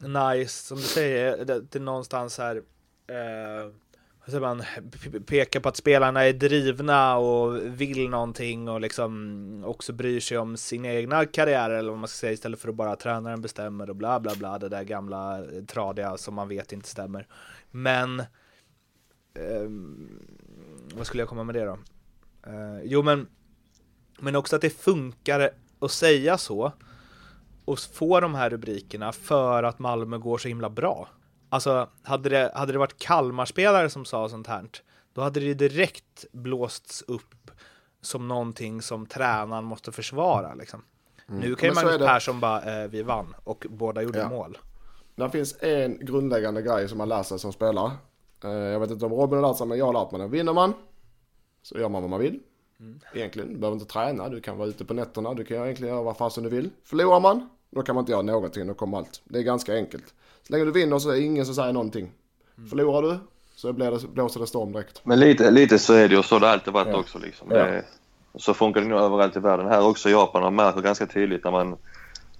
nice, som du säger, det, det är någonstans här eh, så man pekar på att spelarna är drivna och vill någonting och liksom också bryr sig om sin egna karriär eller vad man ska säga istället för att bara tränaren bestämmer och bla bla bla det där gamla eh, tradiga som man vet inte stämmer. Men eh, vad skulle jag komma med det då? Eh, jo men men också att det funkar att säga så och få de här rubrikerna för att Malmö går så himla bra. Alltså, hade det, hade det varit Kalmar-spelare som sa sånt här, då hade det direkt blåsts upp som någonting som tränaren måste försvara. Liksom. Nu kan ju Mm. Magnus. Persson bara, eh, vi vann och båda gjorde Ja. mål. Det finns en grundläggande grej som man lär sig som spelare. Eh, Jag vet inte om Robin har lärt sig men jag har lärt mig det. Vinner man så gör man vad man vill. Egentligen, du behöver inte träna, du kan vara ute på nätterna, du kan egentligen göra vad fasen du vill. Förlorar man, då kan man inte göra någonting, då kommer allt. Det är ganska enkelt. Så länge du vinner så är det ingen som säger någonting. Förlorar du så blir det, blåser det storm direkt. Men lite, lite så är det och så har det alltid varit Ja. också. Liksom. Ja. Det, så funkar det nog överallt i världen. Här också i Japan man märker ganska tydligt när man,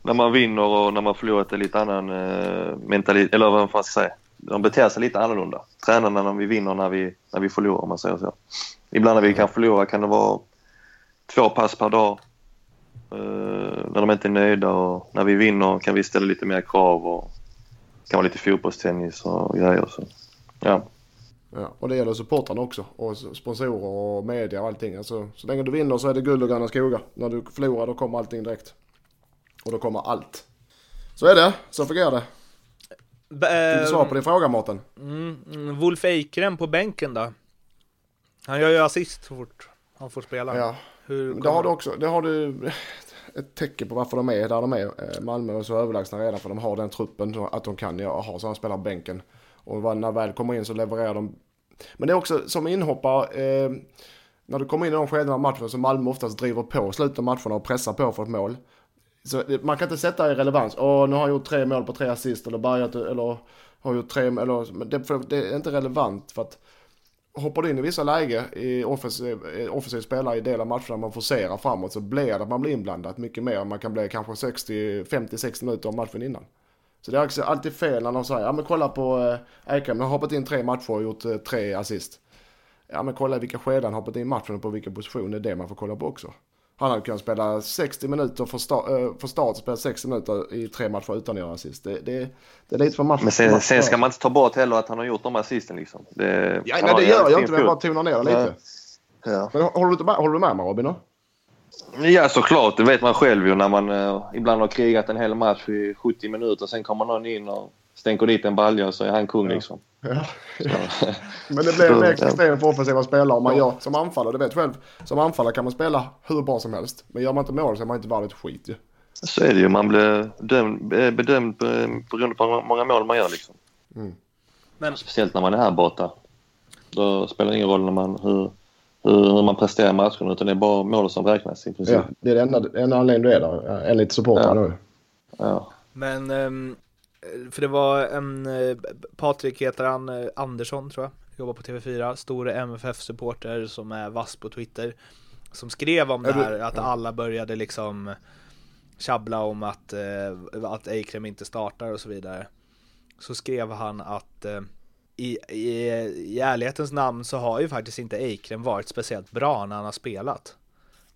när man vinner och när man förlorar att det är lite annan eh, mentalitet, eller vad man ska säga. De beter sig lite annorlunda. Tränarna när vi vinner när vi, när vi förlorar om man säger så. Ibland när vi kan förlora kan det vara två pass per dag. Eh, när de inte är nöjda och när vi vinner kan vi ställa lite mer krav och det kan vara lite fotbollstennis och grejer. Så. Ja. Ja, och det gäller supportrarna också. Och sponsorer och media och allting. Alltså, så länge du vinner så är det guld och gröna skogar. När du förlorar då kommer allting direkt. Och då kommer allt. Så är det. Så fungerar det. Fick du svar på din fråga Mårten? Mm, mm, Wolf Eikrem på bänken då? Han gör ju assist så fort han får spela. Ja. Hur Det har du också. Det har du ett tecken på varför de är där de är. Eh, Malmö är så överlägsna redan för de har den truppen så att de kan ja, ha sådana spelare på bänken. Och när väl kommer in så levererar de. Men det är också som inhoppare. Eh, när du kommer in i de skedena av matchen så Malmö oftast driver på slutet av matcherna och pressar på för ett mål. Så man kan inte sätta i relevans. Åh, nu har jag gjort tre mål på tre assist eller bärgat eller har gjort tre eller men det, det är inte relevant för att hoppar du in i vissa läge i offensiv, eh, offensiv spelare i del av matcherna man forcerar framåt så blir det att man blir inblandad mycket mer. Man kan bli kanske 50-60 minuter av matchen innan. Så det är också alltid fel när de säger, ja men kolla på eh, Eikrem, han har hoppat in tre matcher och gjort eh, tre assist. Ja men kolla i vilka skeden han har hoppat in i matchen och på vilken position, det är det man får kolla på också. Han hade kunnat spela 60 minuter för, sta- eh, för start, spela 60 minuter i tre matcher utan att göra assist. Det, det, det är lite för match. Men sen, match- sen ska man inte ta bort heller att han har gjort de assisten liksom. Det, Ja, nej det gör jag inte, men jag bara tonar ner det lite. Ja. Men håller du, med, håller du med mig Robin då? ja, såklart. Det vet man själv ju när man eh, ibland har krigat en hel match i 70 minuter. Sen kommer någon in och stänker dit en balja och så är han kung liksom. Ja. Men det blir mer extremt för offensiva spelare om man gör som anfallare. Du vet själv, som anfallare kan man spela hur bra som helst. Men gör man inte mål så är man inte värd ett skit ju. så är det ju. Man blir dömd, eh, bedömd eh, beroende på hur många mål man gör liksom. Men Speciellt när man är här borta. Då spelar det ingen roll när man, hur, hur, hur man presterar i matchen utan det är bara mål som räknas i princip. Ja, det är den enda, enda anledningen du är där. En lite supporter Ja. nu. Ja. Men, ehm, för det var en, eh, Patrik heter han, eh, Andersson tror jag, jobbar på TV4, stor MFF-supporter som är vass på Twitter, som skrev om det här, att ja. alla började liksom tjabbla om att, eh, att Eikrem inte startar och så vidare. Så skrev han att eh, i, i, i ärlighetens namn så har ju faktiskt inte Eikrem varit speciellt bra när han har spelat.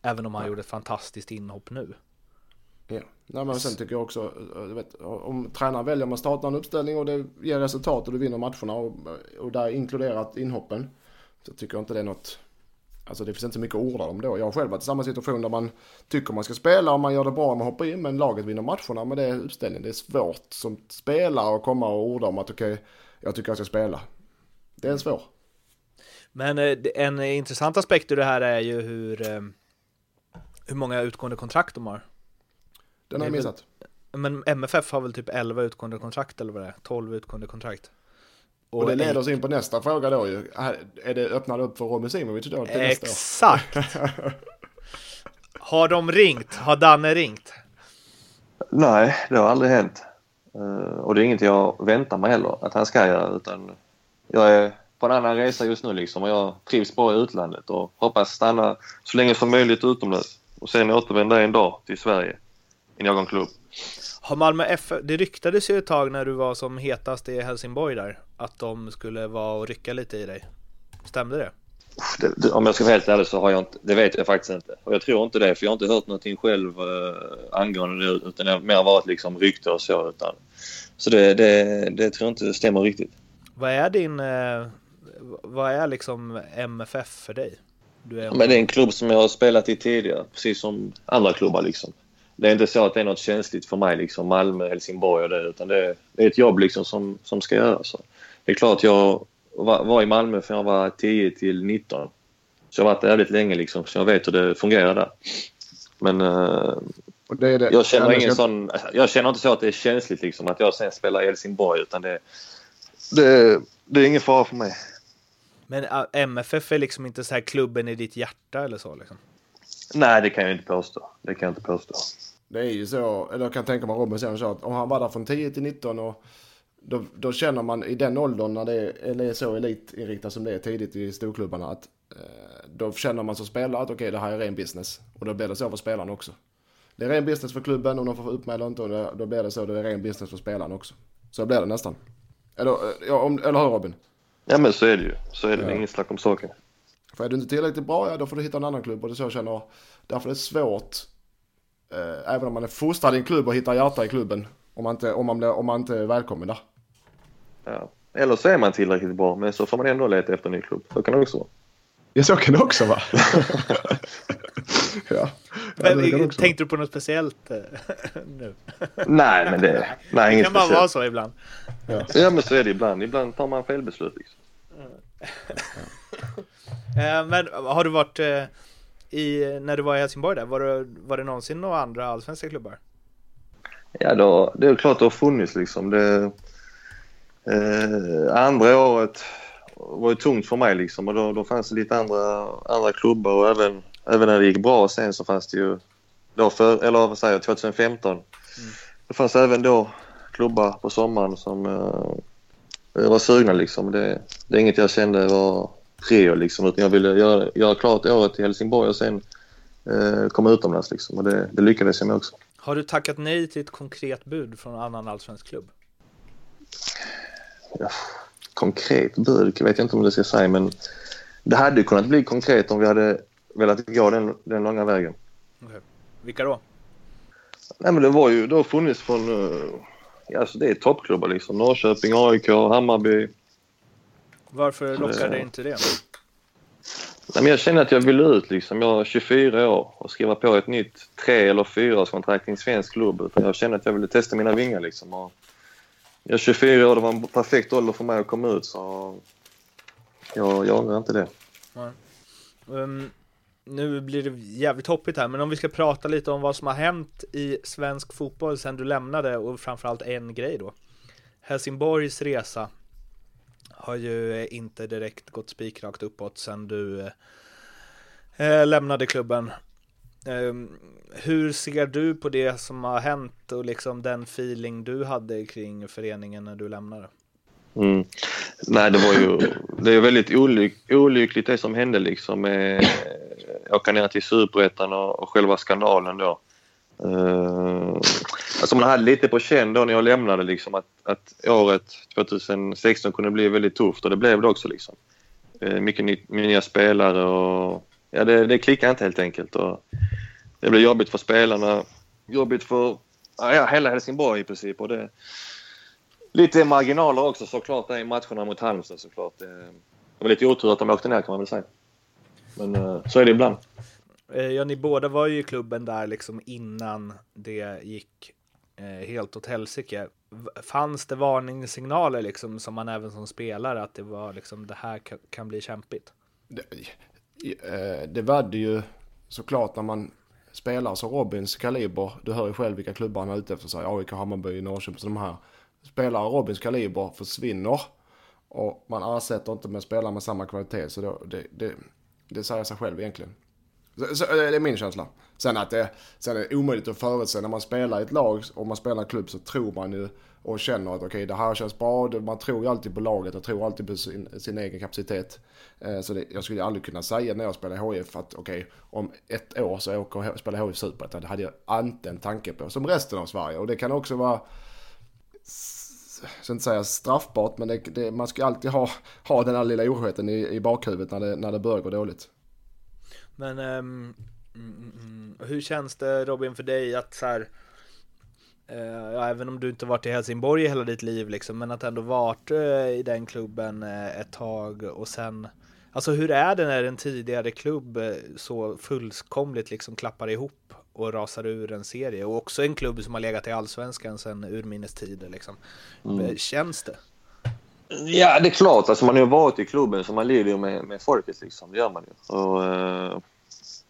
Även om han gjorde ett fantastiskt inhopp nu. Ja. Nej, men sen tycker jag också, vet, om tränaren väljer man startar en uppställning och det ger resultat och du vinner matcherna och, och där inkluderat inhoppen. Så tycker jag inte det är något, alltså det finns inte så mycket att orda om då. Jag har själv varit i samma situation där man tycker man ska spela och man gör det bra om man hoppar in men laget vinner matcherna med det är uppställningen. Det är svårt som spelare att komma och orda om att okej, jag tycker jag ska spela. Det är en svår. Men eh, en intressant aspekt i det här är ju hur, eh, hur många utgående kontrakt de har. Den har jag missat. Men MFF har väl typ 11 utgående kontrakt eller vad det är? 12 utgående kontrakt. Och det leder oss in på nästa fråga då ju. Är det öppnat upp för Robin Simovic då till nästa år? Exakt! Har de ringt? Har Danne ringt? Nej, det har aldrig hänt. Eh, och det är inget jag väntar mig heller att han ska göra utan jag är på en annan resa just nu liksom och jag trivs bra i utlandet och hoppas stanna så länge som möjligt utomlands och sen återvända en dag till Sverige i någon klubb. Har Malmö FF, det ryktades ju ett tag när du var som hetast i Helsingborg där, att de skulle vara och rycka lite i dig. Stämde det? Det, det, om jag ska vara helt ärlig så har jag inte, det vet jag faktiskt inte. Och jag tror inte det för jag har inte hört någonting själv eh, angående det utan det har mer varit liksom rykte och så. Utan, så det, det, det tror jag inte stämmer riktigt. Vad är din, eh, vad är liksom MFF för dig? Du är... Men det är en klubb som jag har spelat i tidigare, precis som andra klubbar liksom. Det är inte så att det är något känsligt för mig liksom, Malmö, Helsingborg och det, utan det är, det är ett jobb liksom som, som ska göras. Så Det är klart jag var, var i Malmö från jag var 10 till 19. Så jag har varit där väldigt länge liksom, så jag vet hur det fungerar där. Men Och det är det. jag känner ingen sån... Jag känner inte så att det är känsligt liksom att jag sen spelar i Helsingborg utan det... Det, det är ingen fara för mig. Men äh, MFF är liksom inte så här klubben i ditt hjärta eller så liksom? Nej, det kan jag inte påstå. Det kan jag inte påstå. Det är ju så, eller jag kan tänka mig Robin så att om han var där från 10 till 19 och då, då känner man i den åldern när det är, eller är så elitinriktat som det är tidigt i storklubbarna att eh, då känner man som spelare att okej det här är ren business. Och då blir det så för spelarna också. Det är ren business för klubben om de får upp med eller inte och det, då blir det så det är ren business för spelarna också. Så blir det nästan. Eller, eh, ja, om, eller hur Robin? Ja, men så är det ju. Så är det. Ja. Inget snack om saken. För är du inte tillräckligt bra, ja då får du hitta en annan klubb. Och det är så jag känner. Därför är det svårt. Eh, även om man är fostrad i en klubb och hittar hjärta i klubben. Om man inte, om man, blir, om man inte är välkommen där. Ja. Eller så är man tillräckligt bra, men så får man ändå leta efter en ny klubb. Så kan det också vara. Ja, så kan det också vara. ja. ja, det Men, också tänkte du på något speciellt eh, nu? Nej, men det... Nej, Det inget kan bara vara speciellt. så ibland. Ja, men så är det ibland. Ibland tar man felbeslut. Liksom. Men har du varit eh, i, när du var i Helsingborg där, var det, var det någonsin några andra allsvenska klubbar? Ja, då, det är klart det har funnits liksom. Det, eh, andra året var ju tungt för mig liksom och då, då fanns det lite andra, andra klubbar och även, även när det gick bra sen så fanns det ju då för, eller vad säger jag, 2015. Det fanns även då klubbar på sommaren som eh, var sugna liksom. Det, det är inget jag kände var prio liksom utan jag ville göra, göra klart året i Helsingborg och sen eh, komma utomlands liksom och det, det lyckades jag med också. Har du tackat nej till ett konkret bud från en annan allsvensk klubb? ja, konkret bud vet jag inte om det ska säga men det hade kunnat bli konkret om vi hade velat gå den, den långa vägen. Vilka då? Nej men det var ju, det har funnits från, eh, alltså det är toppklubbar liksom. Norrköping, AIK, Hammarby. Varför lockar Eh. det inte det? Nej men jag känner att jag vill ut liksom. Jag är 24 år och skriva på ett nytt tre eller fyraårskontrakt i en svensk klubb. Utan jag känner att jag ville testa mina vingar liksom. Och jag är 24 år, det var en perfekt ålder för mig att komma ut så jag, jag ångrar inte det. Um, nu blir det jävligt hoppigt här, men om vi ska prata lite om vad som har hänt i svensk fotboll sedan du lämnade och framförallt en grej då. Helsingborgs resa har ju inte direkt gått spikrakt uppåt sen du eh, eh lämnade klubben. Eh, hur ser du på det som har hänt och liksom den feeling du hade kring föreningen när du lämnade? Mm. Nej, det var ju det är väldigt olyck, olyckligt det som hände liksom med åka ner till Superettan och, och själva skandalen då. Uh, alltså man hade lite på känn då när jag lämnade liksom att, att året 2016 kunde bli väldigt tufft och det blev det också liksom. Eh, mycket ny, nya spelare och ja, det, det klickade inte helt enkelt. Och det blev jobbigt för spelarna, jobbigt för ja, hela Helsingborg i princip. Och det, lite marginaler också såklart i matcherna mot Halmstad såklart. Det det var lite otur att de åkte ner kan man väl säga. Men eh, så är det ibland. Ja, ni båda var ju i klubben där liksom innan det gick Eh, helt åt helsike. Fanns det varningssignaler liksom som man även som spelare att det var liksom det här kan, kan bli kämpigt? Det, eh, det var det ju såklart när man spelar som Robins kaliber. Du hör ju själv vilka klubbar han är ute efter sig. AIK, Hammarby, Norrköping. Så de här spelare Robins kaliber försvinner. Och man ersätter inte med spelare med samma kvalitet. Så då, det, det, det säger sig själv egentligen. Så, så, eh, det är min känsla. Sen att det, sen är det omöjligt att förutse. När man spelar i ett lag och man spelar i en klubb så tror man ju och känner att okej det här känns bra. Man tror ju alltid på laget och tror alltid på sin, sin egen kapacitet. Eh, så det, jag skulle aldrig kunna säga när jag spelar i HIF att okej om ett år så åker jag och spelar HIF Superettan. Det hade jag inte en tanke på. Som resten av Sverige. Och det kan också vara så jag ska inte säga straffbart, men det, det, man ska alltid ha, ha den här lilla orosheten i, i bakhuvudet när det, när det börjar gå dåligt. Men um, mm, mm, hur känns det Robin för dig att så här, ja, även om du inte varit i Helsingborg hela ditt liv liksom, men att ändå varit uh, i den klubben uh, ett tag och sen Alltså hur är det när en tidigare klubb så fullkomligt liksom klappar ihop och rasar ur en serie och också en klubb som har legat i allsvenskan sedan urminnes tider liksom. Mm. Känns det? Ja, det är klart. Alltså, man har ju varit i klubben så man lever ju med, med folket. Liksom. Det gör man ju. Och, eh,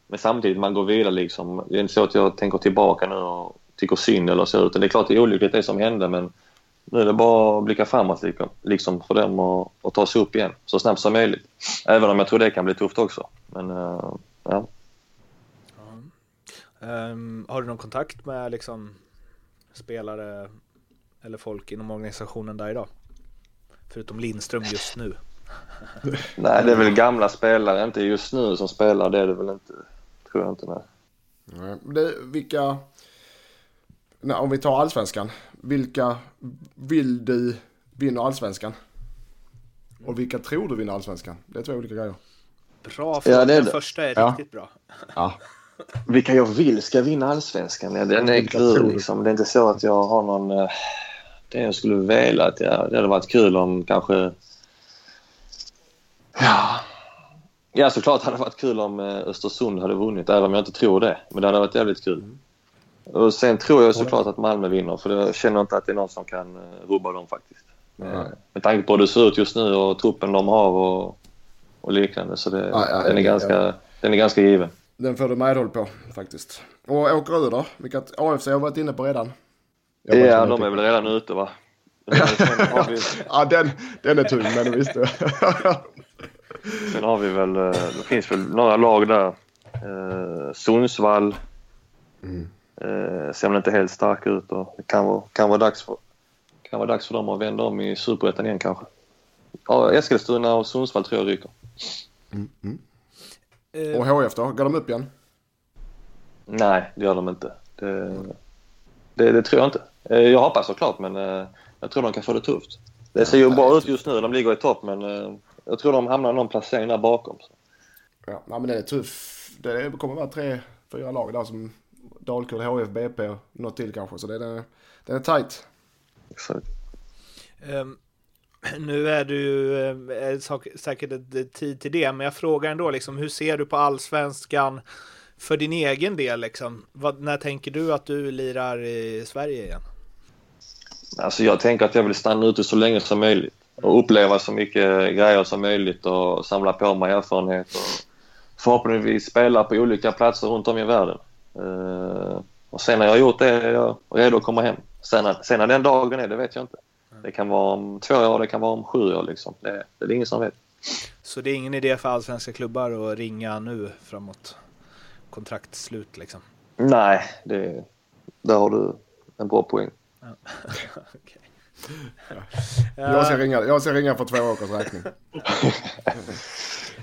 men samtidigt, man går vidare. Liksom. Det är inte så att jag tänker tillbaka nu och tycker synd eller så. Utan det är klart det är olyckligt det som hände men nu är det bara att blicka framåt liksom, liksom för dem och, och ta sig upp igen så snabbt som möjligt. Även om jag tror det kan bli tufft också. Men uh, ja. Um, har du någon kontakt med liksom spelare eller folk inom organisationen där idag? Förutom Lindström just nu. nej, det är väl gamla spelare, inte just nu som spelar. Det är det väl inte. Tror jag inte. Nej. nej det, vilka, nej, om vi tar allsvenskan. Vilka vill du vinna allsvenskan? Och vilka tror du vinner allsvenskan? Det är två olika grejer. Bra fråga. Ja, Den första är ja. riktigt bra. Ja. Vilka jag vill ska vinna allsvenskan? Ja, den är klurig liksom. Det är inte så att jag har någon... Eh, det jag skulle vilja att jag... Det hade varit kul om kanske... Ja. Ja, såklart hade det varit kul om eh, Östersund hade vunnit, även om jag inte tror det. Men det hade varit jävligt kul. Och sen tror jag såklart att Malmö vinner, för jag känner inte att det är någon som kan eh, rubba dem faktiskt. Med, med tanke på hur det ser ut just nu och truppen de har och, och liknande. Så det, ja, ja, den, är ganska, den är ganska given. Den får du medhåll på faktiskt. Och åker då? Vilket AFC har varit inne på redan. Ja, de är väl redan ute va? vi... ja, den, den är tung, men visst. Sen har vi väl, eh, det finns väl några lag där. Eh, Sundsvall. Mm. Eh, ser väl inte helt stark ut och det kan vara, kan vara, dags, för, kan vara dags för dem att vända om i Superettan igen kanske. Ja, Eskilstuna och Sundsvall tror jag ryker. Mm. Mm. Eh, och HF då? Går de upp igen? Nej, det gör de inte. Det, det, det tror jag inte. Eh, jag hoppas såklart men eh, jag tror de kan få det tufft. Det ser ju bra ut just nu. De ligger i topp men jag tror de hamnar någon placering där bakom. Så. Ja, men det är tuff. Det kommer vara tre, fyra lag där som Dalkurd, HF, BP och något till kanske. Så det är, det är tight. Exakt. Um, nu är du ju eh, säkert ett tid till det, men jag frågar ändå liksom, hur ser du på allsvenskan för din egen del liksom? Vad, när tänker du att du lirar i Sverige igen? Alltså jag tänker att jag vill stanna ute så länge som möjligt och uppleva så mycket grejer som möjligt och samla på mig erfarenhet och förhoppningsvis spela på olika platser runt om i världen. Uh, och sen när jag har gjort det är jag redo att komma hem. Sen, sen när den dagen är, det vet jag inte. Det kan vara om två år, det kan vara om sju år. Liksom. Det, det är ingen som vet. Så det är ingen idé för allsvenska klubbar att ringa nu framåt kontraktslut liksom? Nej, det, där har du en bra poäng. Okay. ja. jag, ska ringa, jag ska ringa för två års räkning.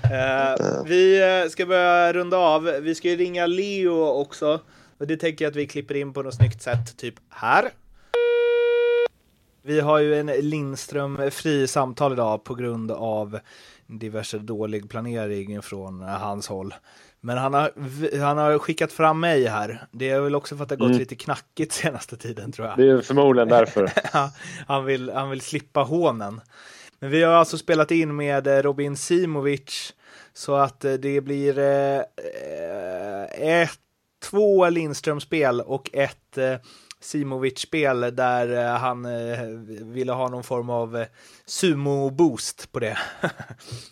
uh, vi eh, ska börja runda av. Vi ska ju ringa Leo också. Och det tänker jag att vi klipper in på något snyggt sätt, typ här. Vi har ju en Lindström fri samtal idag på grund av diverse dålig planering från hans håll. Men han har, han har skickat fram mig här. Det är väl också för att det har gått mm. lite knackigt senaste tiden tror jag. Det är förmodligen därför. han, vill, han vill slippa hånen. Men vi har alltså spelat in med Robin Simovic så att det blir eh, ett, två Lindström-spel och ett eh, Simovic-spel där eh, han eh, ville ha någon form av eh, sumo-boost på det.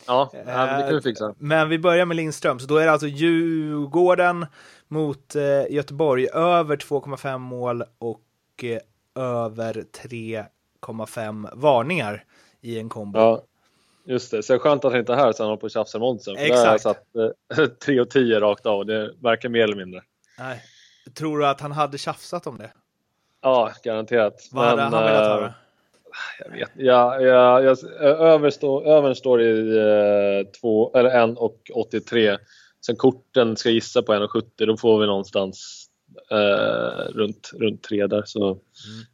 ja, det kan vi fixa. Men vi börjar med Lindström, så då är det alltså Djurgården mot Göteborg, över 2,5 mål och över 3,5 varningar i en kombo. Ja, just det. Så det är skönt att han inte är här så han håller på att tjafsa med oddsen. Exakt. Där har jag satt 3 och 10 rakt av, det verkar mer eller mindre. Nej. Tror du att han hade tjafsat om det? Ja, garanterat. Vad hade han velat höra? Eh, jag vet ja, ja, jag, övern, står, i eh, två, eller 1 och 83. Sen korten ska gissa på 1,70 då får vi någonstans eh, runt, runt tre där. Så mm.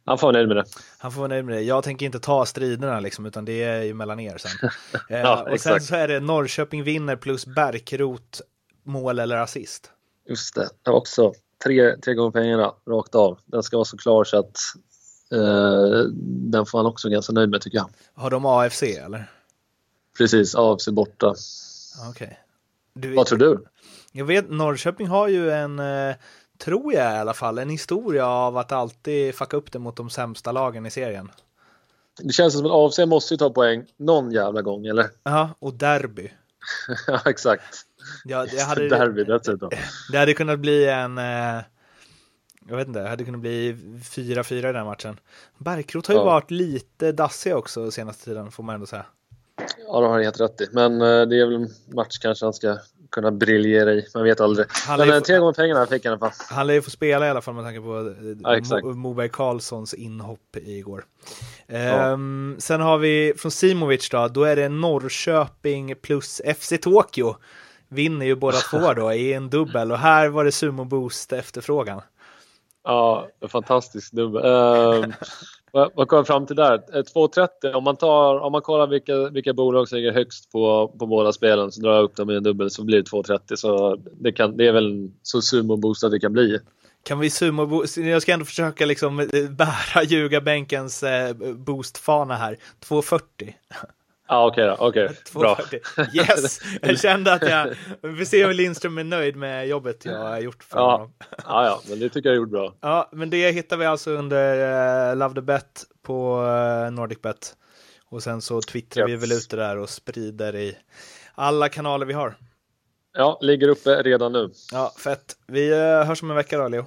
han får vara nöjd med det. Han får vara nöjd med det. Jag tänker inte ta striderna liksom, utan det är ju mellan er sen. eh, ja, och sen så är det Norrköping vinner plus Bärkrot mål eller assist. Just det, det också tre, tre gånger pengarna rakt av. Den ska vara så klar så att eh, den får han också ganska nöjd med tycker jag. Har de AFC eller? Precis, AFC borta. Okej. Okay. Vad tror du? Jag vet, Norrköping har ju en, eh, tror jag i alla fall, en historia av att alltid fucka upp det mot de sämsta lagen i serien. Det känns som att AFC måste ju ta poäng någon jävla gång, eller? Ja, och derby. ja, exakt. Ja, det hade, derby dessutom. Det hade kunnat bli en... Eh, jag vet inte, det hade kunnat bli 4-4 i den matchen. Bärkrot har ju ja. varit lite dassig också senaste tiden, får man ändå säga. Ja, det har han helt rätt i. Men eh, det är väl en match kanske han ska kunna briljera i. Man vet aldrig. Han Men få, tre gånger pengarna fick han i alla fall. Han lär ju få spela i alla fall med tanke på eh, ja, Moberg Karlssons inhopp igår. Ja. Ehm, sen har vi från Simovic då, då är det Norrköping plus FC Tokyo. Vinner ju båda två då i en dubbel och här var det sumo boost efterfrågan. Ja, fantastisk dubbel. Uh, vad kom vi fram till där? Eh, 2,30 om man, tar, om man kollar vilka, vilka bolag som ligger högst på, på båda spelen så drar jag upp dem i en dubbel så blir det 2,30 så det, kan, det är väl så sumo-boostat det kan bli. Kan vi sumo Jag ska ändå försöka liksom eh, bära ljugarbänkens eh, boostfana här. 2,40. Ja, okej okay okej. Okay. Bra. Yes! Jag kände att jag... Vi får se om Lindström är nöjd med jobbet jag har gjort för ja. honom. Ja, ja, men det tycker jag gjorde bra. Ja, men det hittar vi alltså under uh, Love the Bet på uh, NordicBet. Och sen så twittrar yes. vi väl ut det där och sprider i alla kanaler vi har. Ja, ligger uppe redan nu. Ja, fett. Vi uh, hörs om en vecka då, Leo.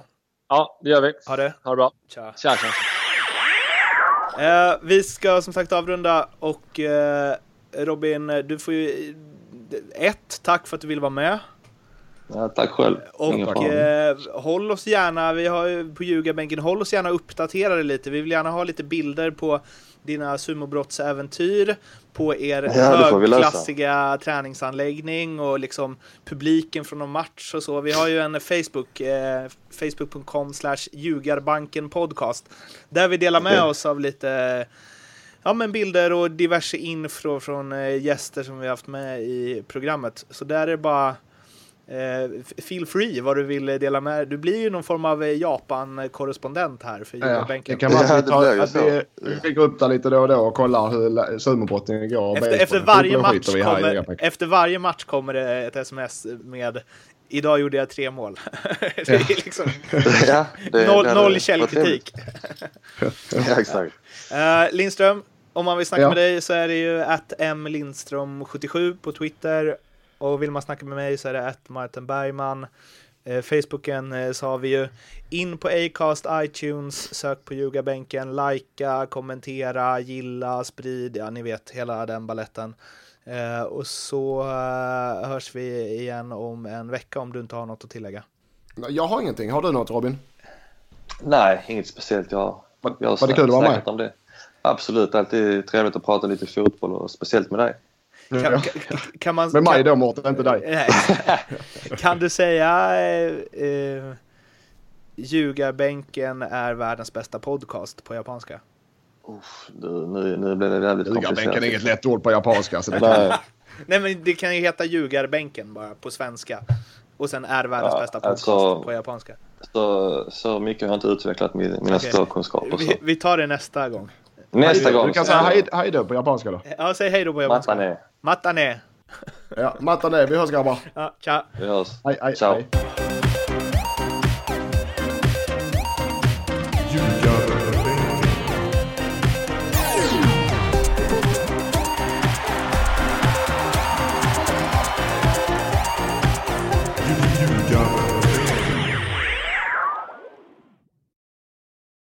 Ja, det gör vi. Ha det. Ha det bra. Tja. Tja, tja. Eh, vi ska som sagt avrunda och eh, Robin, du får ju ett, tack för att du vill vara med. Ja, tack själv. Och eh, håll oss gärna, vi har ju på ljugarbänken, håll oss gärna uppdaterade lite. Vi vill gärna ha lite bilder på dina sumobrottsäventyr, på er ja, högklassiga träningsanläggning och liksom publiken från någon match och så. Vi har ju en Facebook, eh, facebook.com slash ljugarbanken podcast, där vi delar med oss av lite ja, men bilder och diverse info från eh, gäster som vi haft med i programmet. Så där är det bara feel free vad du vill dela med Du blir ju någon form av eh, Japan-korrespondent här för ja, Det kan vara att vi, tar, att vi, vi går upp där lite då och då och kollar hur sumobrottningen går. Efter, efter, varje match kommer, efter varje match kommer det ett sms med Idag gjorde jag tre mål. det är liksom ja, det, noll, det, noll källkritik. ja, exakt. Uh, Lindström, om man vill snacka ja. med dig så är det ju att mlindström77 på Twitter och vill man snacka med mig så är det att Martin Bergman. Eh, Facebooken eh, så har vi ju in på Acast, iTunes, sök på ljugarbänken, likea, kommentera, gilla, sprid, ja ni vet hela den balletten. Eh, och så hörs vi igen om en vecka om du inte har något att tillägga. Jag har ingenting. Har du något Robin? Nej, inget speciellt. Jag, jag har Var det kul att vara med? Om det. Absolut, alltid trevligt att prata lite fotboll och speciellt med dig. Kan, kan, kan man, Med mig då Mårten, inte dig. kan du säga eh, eh, Ljugarbänken är världens bästa podcast på japanska? Uff, nu, nu blir det väldigt komplicerat. Ljugarbänken är inget lätt ord på japanska. Så det Nej. Nej men det kan ju heta Ljugarbänken bara på svenska. Och sen är världens ja, bästa podcast alltså, på japanska. Så, så mycket har jag inte utvecklat mina okay. språkkunskaper. Vi, vi tar det nästa gång. Nästa gång. Du kan säga hej, hej då på japanska då. Ja, säg hej då på japanska. Matane. Matane. Ja, matane. Vi hörs grabbar. Ja, tja. Vi hörs. Hej, hej, Ciao. hej.